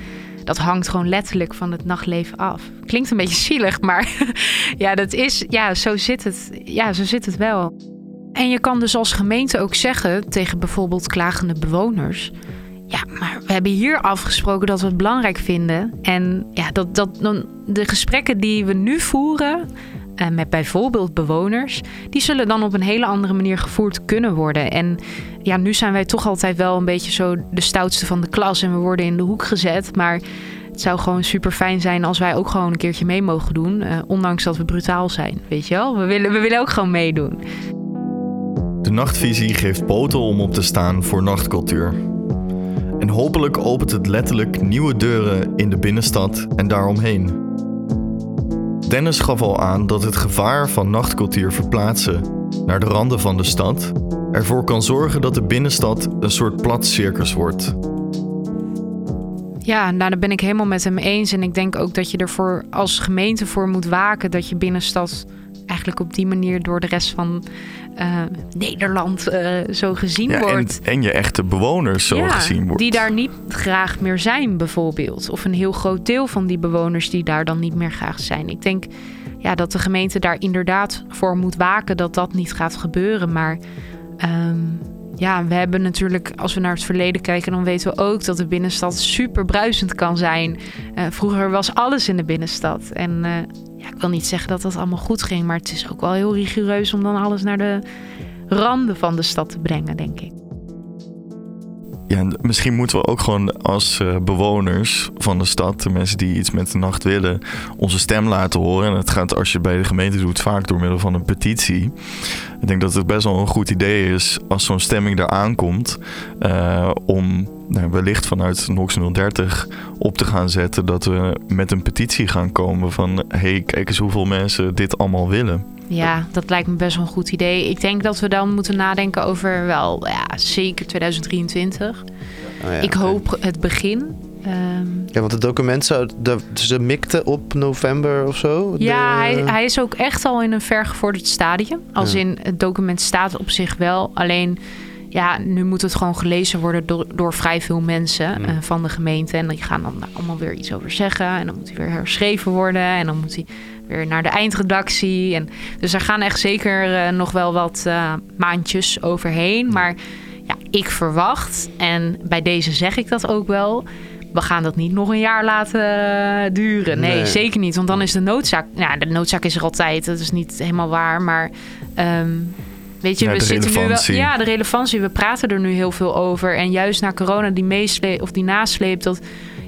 dat hangt gewoon letterlijk van het nachtleven af. Klinkt een beetje zielig, maar [laughs] ja, dat is, ja, zo zit het. Ja, zo zit het wel. En je kan dus als gemeente ook zeggen tegen bijvoorbeeld klagende bewoners. Ja, maar we hebben hier afgesproken dat we het belangrijk vinden. En ja, dat, dat de gesprekken die we nu voeren. Uh, met bijvoorbeeld bewoners, die zullen dan op een hele andere manier gevoerd kunnen worden. En ja, nu zijn wij toch altijd wel een beetje zo de stoutste van de klas en we worden in de hoek gezet. Maar het zou gewoon super fijn zijn als wij ook gewoon een keertje mee mogen doen. Uh, ondanks dat we brutaal zijn, weet je wel. We willen, we willen ook gewoon meedoen. De nachtvisie geeft poten om op te staan voor nachtcultuur. En hopelijk opent het letterlijk nieuwe deuren in de binnenstad en daaromheen. Dennis gaf al aan dat het gevaar van nachtcultuur verplaatsen naar de randen van de stad ervoor kan zorgen dat de binnenstad een soort plat circus wordt. Ja, nou, daar ben ik helemaal met hem eens. En ik denk ook dat je ervoor als gemeente voor moet waken dat je binnenstad eigenlijk op die manier door de rest van uh, Nederland uh, zo gezien ja, wordt. En, en, je echte bewoners zo ja, gezien wordt. Die daar niet graag meer zijn, bijvoorbeeld. Of een heel groot deel van die bewoners die daar dan niet meer graag zijn. Ik denk ja, dat de gemeente daar inderdaad voor moet waken dat dat niet gaat gebeuren. Maar um, ja, we hebben natuurlijk, als we naar het verleden kijken, dan weten we ook dat de binnenstad super bruisend kan zijn. Uh, vroeger was alles in de binnenstad. En ja, ik wil niet zeggen dat dat allemaal goed ging, maar het is ook wel heel rigoureus om dan alles naar de randen van de stad te brengen, denk ik. Ja, en misschien moeten we ook gewoon als eh, bewoners van de stad, de mensen die iets met de nacht willen, onze stem laten horen. En het gaat als je bij de gemeente doet vaak door middel van een petitie. Ik denk dat het best wel een goed idee is als zo'n stemming daar aankomt eh, om nou, wellicht vanuit NOx 030 op te gaan zetten dat we met een petitie gaan komen van hey, kijk eens hoeveel mensen dit allemaal willen. Ja, dat lijkt me best wel een goed idee. Ik denk dat we dan moeten nadenken over wel, ja, zeker 2023. Oh ja, ik hoop het begin. Ehm, Ja, want het document zou... De, ze mikten op november of zo? ja, de- hij, hij is ook echt al in een vergevorderd stadium. Als Ja. in het document staat op zich wel. Alleen, ja, nu moet het gewoon gelezen worden door, door vrij veel mensen Hmm. eh, van de gemeente. En die gaan dan daar allemaal weer iets over zeggen. En dan moet hij weer herschreven worden. En dan moet hij weer naar de eindredactie. En, dus er gaan echt zeker eh, nog wel wat eh, maandjes overheen. Maar ja, ik verwacht, en bij deze zeg ik dat ook wel. We gaan dat niet nog een jaar laten eh, duren. Nee, Nee. zeker niet. Want dan is de noodzaak. Ja, de noodzaak is er altijd. Dat is niet helemaal waar. Maar ehm, weet je, Ja, we zitten nu wel. Ja, de relevantie. We praten er nu heel veel over. En juist na corona, die meesleep of die nasleep, dat.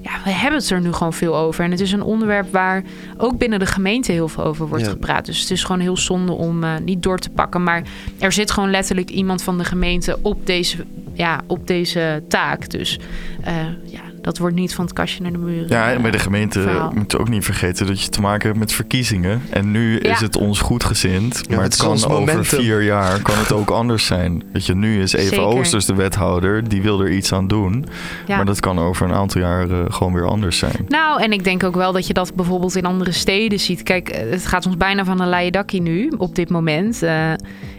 Ja, we hebben het er nu gewoon veel over. En het is een onderwerp waar ook binnen de gemeente heel veel over wordt Ja. gepraat. Dus het is gewoon heel zonde om eh, niet door te pakken. Maar er zit gewoon letterlijk iemand van de gemeente op deze, ja, op deze taak. Dus eh, ja, dat wordt niet van het kastje naar de muur. Ja, en bij de gemeente verhaal. moet je ook niet vergeten dat je te maken hebt met verkiezingen. En nu is het ons goedgezind, Ja, maar het kan over momentum. vier jaar kan het ook anders zijn. Weet je, nu is Eva Zeker. Oosters de wethouder, die wil er iets aan doen. Ja. Maar dat kan over een aantal jaar eh, gewoon weer anders zijn. Nou, en ik denk ook wel dat je dat bijvoorbeeld in andere steden ziet. Kijk, eh, het gaat ons bijna van een leien dakkie nu, op dit moment. Eh,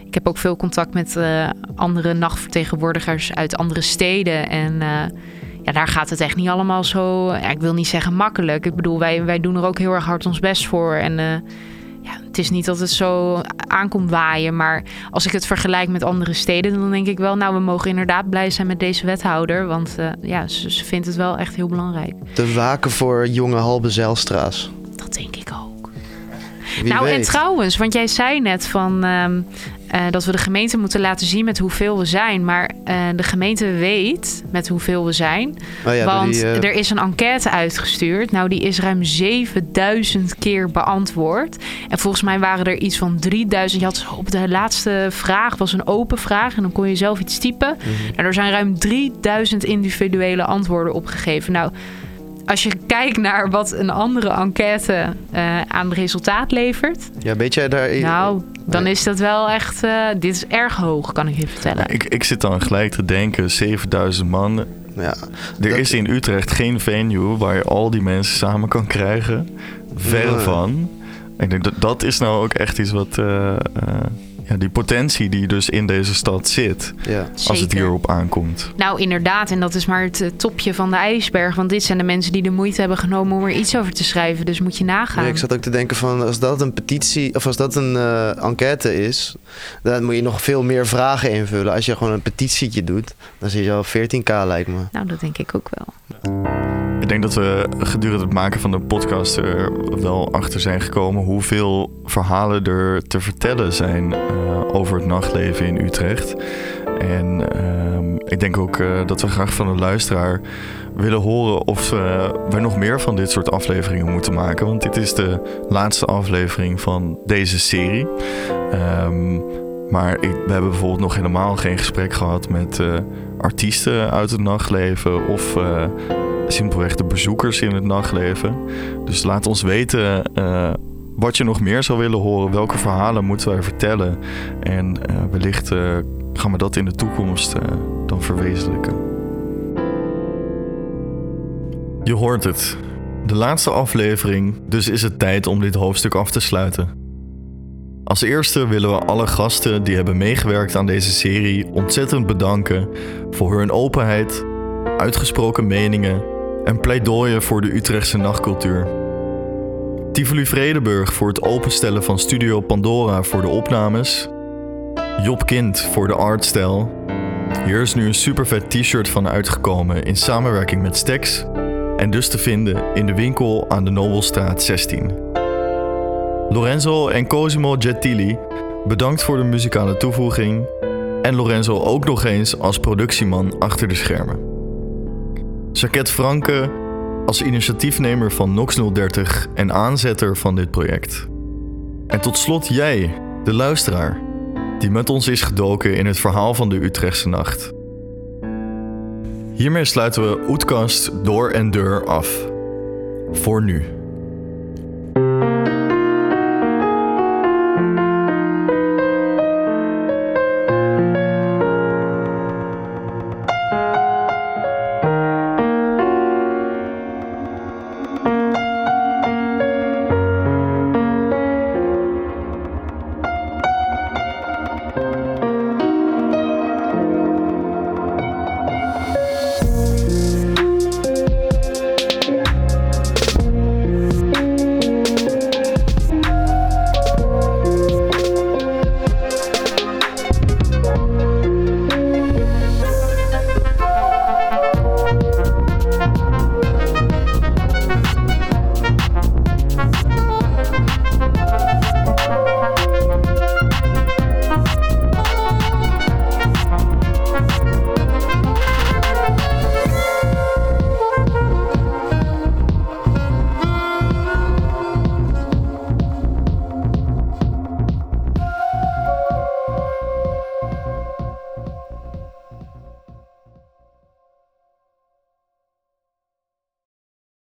ik heb ook veel contact met eh, andere nachtvertegenwoordigers uit andere steden. En eh, ja, daar gaat het echt niet allemaal zo... Ja, ik wil niet zeggen makkelijk. Ik bedoel, wij, wij doen er ook heel erg hard ons best voor. En eh, ja, het is niet dat het zo aankomt waaien. Maar als ik het vergelijk met andere steden... dan denk ik wel, nou, we mogen inderdaad blij zijn met deze wethouder. Want eh, ja, ze, ze vindt het wel echt heel belangrijk. Te waken voor jonge Halbe Zijlstra's. Dat denk ik ook. Wie nou, en trouwens, want jij zei net van ehm, eh, dat we de gemeente moeten laten zien met hoeveel we zijn. Maar eh, de gemeente weet met hoeveel we zijn. Oh ja, door want die, eh, er is een enquête uitgestuurd. Nou, die is ruim 7000 keer beantwoord. En volgens mij waren er iets van 3000. Je had op de laatste vraag was een open vraag. En dan kon je zelf iets typen. mhm. Nou, er zijn ruim 3000 individuele antwoorden opgegeven. Nou, als je kijkt naar wat een andere enquête aan resultaat levert. Ja, weet jij daar... Nou, dan Nee. is dat wel echt. eh, dit is erg hoog, kan ik je vertellen. Ik, ik zit dan gelijk te denken, 7000 man. Ja, Er Dat- is in Utrecht geen venue waar je al die mensen samen kan krijgen. Ver van. Ik denk dat dat is nou ook echt iets wat... eh, eh, ja, die potentie die dus in deze stad zit, ja. als het Zeker. hierop aankomt. Nou, inderdaad. En dat is maar het eh, topje van de ijsberg. Want dit zijn de mensen die de moeite hebben genomen om er iets over te schrijven. Dus moet je nagaan. Nee, ik zat ook te denken van als dat een petitie of als dat een eh, enquête is, dan moet je nog veel meer vragen invullen. Als je gewoon een petitietje doet, dan zit je al 14k lijkt me. Nou, dat denk ik ook wel. Ik denk dat we gedurende het maken van de podcast er wel achter zijn gekomen hoeveel verhalen er te vertellen zijn eh, over het nachtleven in Utrecht. En ehm, ik denk ook eh, dat we graag van de luisteraar willen horen of eh, we nog meer van dit soort afleveringen moeten maken. Want dit is de laatste aflevering van deze serie. Ehm, maar ik, we hebben bijvoorbeeld nog helemaal geen gesprek gehad met eh, artiesten uit het nachtleven of eh, simpelweg de bezoekers in het nachtleven. Dus laat ons weten eh, wat je nog meer zou willen horen. Welke verhalen moeten wij vertellen? En wellicht gaan we dat in de toekomst dan verwezenlijken. Je hoort het. De laatste aflevering, dus is het tijd om dit hoofdstuk af te sluiten. Als eerste willen we alle gasten die hebben meegewerkt aan deze serie ontzettend bedanken voor hun openheid, uitgesproken meningen en pleidooien voor de Utrechtse nachtcultuur. Tivoli Vredenburg voor het openstellen van Studio Pandora voor de opnames. Job Kind voor de artstijl. Hier is nu een supervet t-shirt van uitgekomen in samenwerking met Stex en dus te vinden in de winkel aan de Nobelstraat 16. Lorenzo en Cosimo Gentili, bedankt voor de muzikale toevoeging. En Lorenzo ook nog eens als productieman achter de schermen. Jacquette Franke als initiatiefnemer van Nox 030 en aanzetter van dit project. En tot slot jij, de luisteraar, die met ons is gedoken in het verhaal van de Utrechtse nacht. Hiermee sluiten we Oetkast door en deur af. Voor nu.